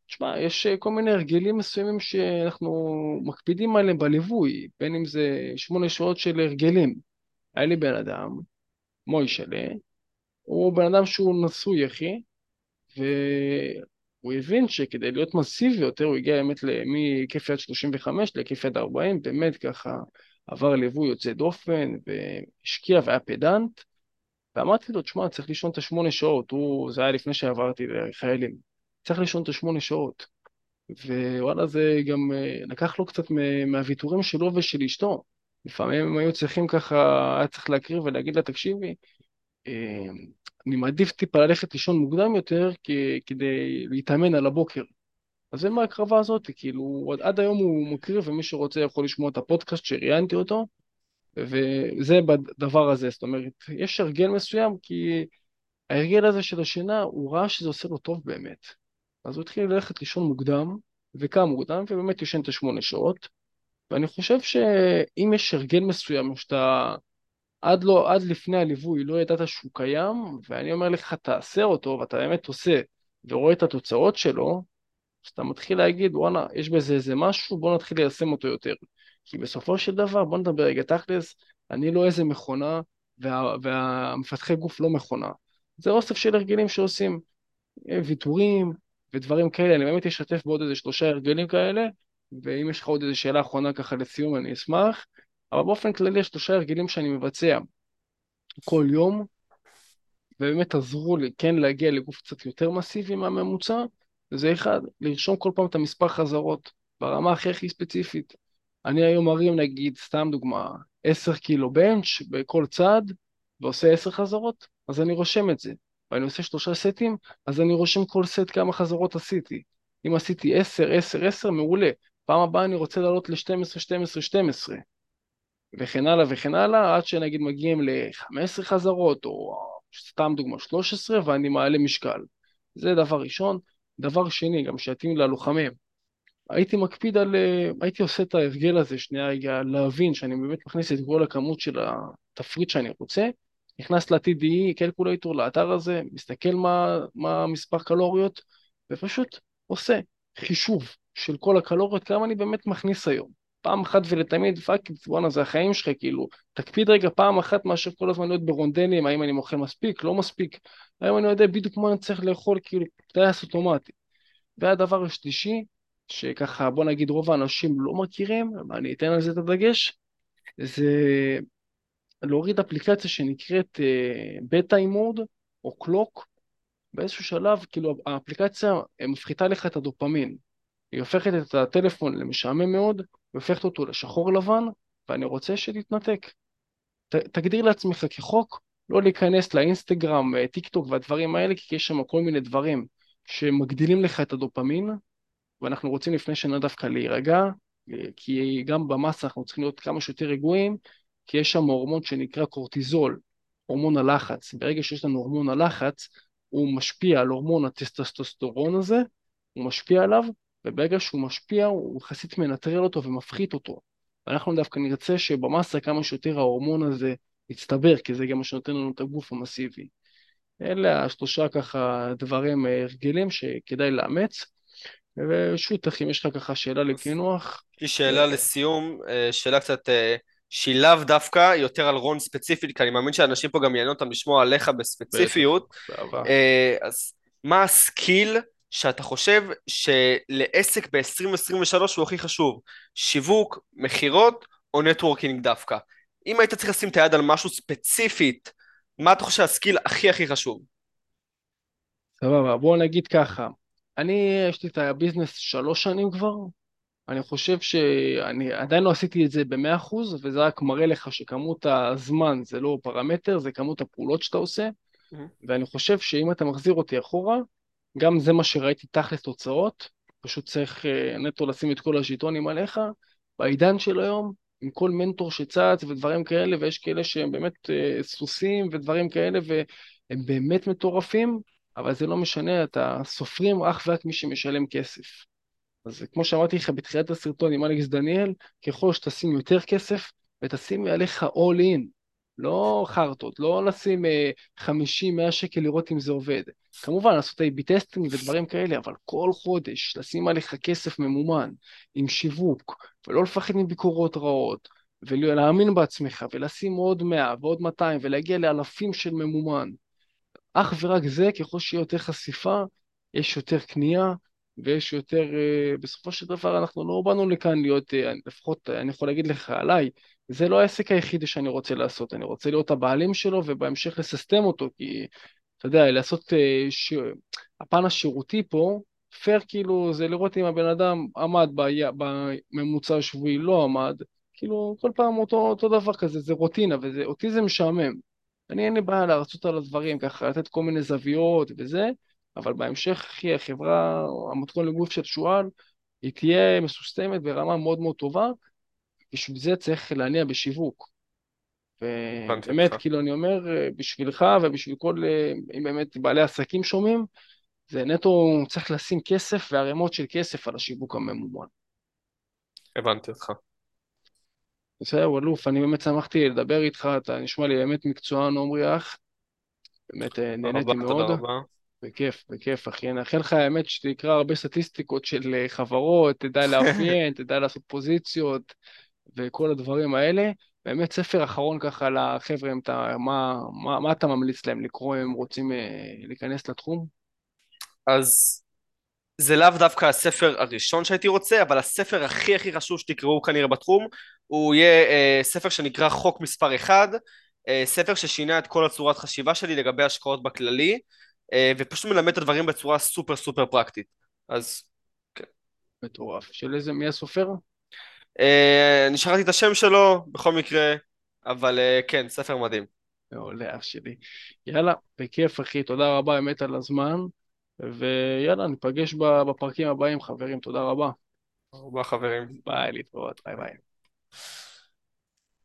תשמע, יש כל מיני הרגלים מסוימים שאנחנו מקפידים עליהם בליווי, בין אם זה שמונה שעות של הרגלים. היה לי בן אדם, מוישלה, הוא בן אדם שהוא נשוי, אחי, והוא הבין שכדי להיות מסיבי יותר, הוא הגיע באמת מכיף יד 35 לכיף יד 40, באמת ככה עבר ליווי יוצא דופן, והשקיע והיה פדנט, ואמרתי לו, תשמע, צריך לישון את השמונה שעות, הוא, זה היה לפני שעברתי לחיילים, צריך לישון את השמונה שעות. ווואלה, זה גם אה, לקח לו קצת מהוויתורים שלו ושל אשתו. לפעמים הם היו צריכים ככה, היה צריך להקריא ולהגיד לה, תקשיבי, אה, אני מעדיף טיפה ללכת לישון מוקדם יותר כדי להתאמן על הבוקר. אז זה מההקרבה הזאת, כאילו, עד היום הוא מקריב, ומי שרוצה יכול לשמוע את הפודקאסט שראיינתי אותו, וזה בדבר הזה, זאת אומרת, יש הרגל מסוים, כי ההרגל הזה של השינה, הוא ראה שזה עושה לו טוב באמת. אז הוא התחיל ללכת לישון מוקדם, וקם מוקדם, ובאמת ישן את השמונה שעות. ואני חושב שאם יש הרגל מסוים שאתה עד, לא, עד לפני הליווי לא ידעת שהוא קיים, ואני אומר לך, תעשה אותו, ואתה באמת עושה, ורואה את התוצאות שלו, אז אתה מתחיל להגיד, וואלה, יש בזה איזה משהו, בוא נתחיל ליישם אותו יותר. כי בסופו של דבר, בוא נדבר רגע תכלס, אני לא איזה מכונה, וה, והמפתחי גוף לא מכונה. זה אוסף של הרגלים שעושים אה, ויתורים ודברים כאלה. אני באמת אשתף בעוד איזה שלושה הרגלים כאלה, ואם יש לך עוד איזה שאלה אחרונה ככה לסיום, אני אשמח. אבל באופן כללי יש שלושה הרגלים שאני מבצע כל יום, ובאמת עזרו לי כן להגיע לגוף קצת יותר מסיבי מהממוצע, וזה אחד, לרשום כל פעם את המספר חזרות ברמה הכי הכי ספציפית. אני היום מרים נגיד, סתם דוגמה, 10 קילו בנץ' בכל צד, ועושה 10 חזרות, אז אני רושם את זה. ואני עושה שלושה סטים, אז אני רושם כל סט כמה חזרות עשיתי. אם עשיתי 10, 10, 10, מעולה. פעם הבאה אני רוצה לעלות ל-12, 12, 12. וכן הלאה וכן הלאה, עד שנגיד מגיעים ל-15 חזרות, או סתם דוגמה 13, ואני מעלה משקל. זה דבר ראשון. דבר שני, גם שיתאים ללוחמים, הייתי מקפיד על, הייתי עושה את ההרגל הזה שנייה רגע, להבין שאני באמת מכניס את כל הכמות של התפריט שאני רוצה, נכנס ל- TDEE calculator, לאתר הזה, מסתכל מה, מה המספר קלוריות, ופשוט עושה חישוב של כל הקלוריות, כמה אני באמת מכניס היום. פעם אחת ולתמיד, fuck, בואנה זה החיים שלך, כאילו, תקפיד רגע פעם אחת מאשר כל הזמן להיות ברונדלים, האם אני אוכל מספיק, לא מספיק, האם אני יודע בדיוק מה אני צריך לאכול, כאילו, טייס אוטומטי. והדבר השלישי, שככה, בוא נגיד רוב האנשים לא מכירים, ואני אתן על זה את הדגש, זה להוריד אפליקציה שנקראת בטא אימוד או קלוק, באיזשהו שלב, כאילו, האפליקציה מפחיתה לך את הדופמין. היא הופכת את הטלפון למשעמם מאוד, היא הופכת אותו לשחור לבן, ואני רוצה שתתנתק. ת, תגדיר לעצמך כחוק לא להיכנס לאינסטגרם, אה, טיק טוק והדברים האלה, כי יש שם כל מיני דברים שמגדילים לך את הדופמין, ואנחנו רוצים לפני שנה דווקא להירגע, כי גם במסה אנחנו צריכים להיות כמה שיותר רגועים, כי יש שם הורמון שנקרא קורטיזול, הורמון הלחץ. ברגע שיש לנו הורמון הלחץ, הוא משפיע על הורמון הטסטוסטרון הזה, הוא משפיע עליו, וברגע שהוא משפיע הוא יחסית מנטרל אותו ומפחית אותו. ואנחנו דווקא נרצה שבמסה כמה שיותר ההורמון הזה יצטבר, כי זה גם מה שנותן לנו את הגוף המסיבי. אלה השלושה ככה דברים, אה, הרגלים שכדאי לאמץ. ושוב, אם יש לך ככה שאלה לקינוח. יש לי שאלה אה, לסיום, אה, שאלה קצת שהיא לאו דווקא יותר על רון ספציפית, כי אני מאמין שאנשים פה גם יענו אותם לשמוע עליך בספציפיות. אז מה הסקיל שאתה חושב שלעסק ב-2023 הוא הכי חשוב? שיווק, מכירות או networking דווקא? אם היית צריך לשים את היד על משהו ספציפית, מה אתה חושב ה skill הכי הכי חשוב? סבבה, בואו נגיד ככה, אני, יש לי את ה business שלוש שנים כבר, אני חושב שאני עדיין לא עשיתי את זה במאה אחוז, וזה רק מראה לך שכמות הזמן זה לא פרמטר, זה כמות הפעולות שאתה עושה, mm-hmm. ואני חושב שאם אתה מחזיר אותי אחורה, גם זה מה שראיתי תכלס תוצאות, פשוט צריך אה, נטו לשים את כל השלטונים עליך. בעידן של היום, עם כל מנטור שצץ ודברים כאלה, ויש כאלה שהם באמת אה, סוסים ודברים כאלה, והם באמת מטורפים, אבל זה לא משנה, אתה סופרים אך ורק מי שמשלם כסף. אז כמו שאמרתי לך בתחילת הסרטון עם אלכס דניאל, ככל שתשים יותר כסף ותשים עליך all in, לא חרטות, לא לשים 50-100 אה, שקל לראות אם זה עובד. כמובן, לעשות A-B testing ודברים כאלה, אבל כל חודש לשים עליך כסף ממומן עם שיווק, ולא לפחד מביקורות רעות, ולהאמין בעצמך, ולשים עוד 100 ועוד 200, ולהגיע לאלפים של ממומן. אך ורק זה, ככל שיהיה יותר חשיפה, יש יותר קנייה, ויש יותר, אה, בסופו של דבר אנחנו לא באנו לכאן להיות, אה, לפחות אני יכול להגיד לך עליי, זה לא העסק היחידי שאני רוצה לעשות, אני רוצה להיות הבעלים שלו ובהמשך לססטם אותו, כי אתה יודע, לעשות, אה, ש... הפן השירותי פה, פייר כאילו זה לראות אם הבן אדם עמד ב... בממוצע השבועי, לא עמד, כאילו כל פעם אותו, אותו דבר כזה, זה רוטינה, ואותי זה משעמם. אני אין לי בעיה להרצות על הדברים, ככה לתת כל מיני זוויות וזה, אבל בהמשך, אחי, החברה, המתכון לגוף של שועל, היא תהיה מסוסתמת ברמה מאוד מאוד טובה, בשביל זה צריך להניע בשיווק. ובאמת, כאילו אני אומר, בשבילך ובשביל כל, אם באמת בעלי עסקים שומעים, זה נטו צריך לשים כסף וערימות של כסף על השיווק הממומן. הבנתי אותך. בסדר, אלוף, אני באמת שמחתי לדבר איתך, אתה נשמע לי באמת מקצוען, עומרי אח, באמת אה, תודה נהניתי תודה מאוד, רבה. בכיף, בכיף, אחי. אני מאחל לך האמת שתקרא הרבה סטטיסטיקות של אה, חברות, תדע לאפיין, תדע לעשות פוזיציות וכל הדברים האלה. באמת ספר אחרון ככה לחבר'ה, אתה, מה, מה, מה אתה ממליץ להם לקרוא אם הם רוצים אה, להיכנס לתחום? אז זה לאו דווקא הספר הראשון שהייתי רוצה, אבל הספר הכי הכי חשוב שתקראו כנראה בתחום, הוא יהיה אה, ספר שנקרא חוק מספר 1, אה, ספר ששינה את כל הצורת חשיבה שלי לגבי השקעות בכללי, אה, ופשוט מלמד את הדברים בצורה סופר סופר פרקטית. אז כן. מטורף. של איזה, מי הסופר? אה, אני שכחתי את השם שלו בכל מקרה, אבל אה, כן, ספר מדהים. מעולה, אח שלי. יאללה, בכיף, אחי, תודה רבה באמת על הזמן, ויאללה, ניפגש בפרקים הבאים, חברים, תודה רבה. תודה רבה חברים. ביי, להתראות, ביי ביי.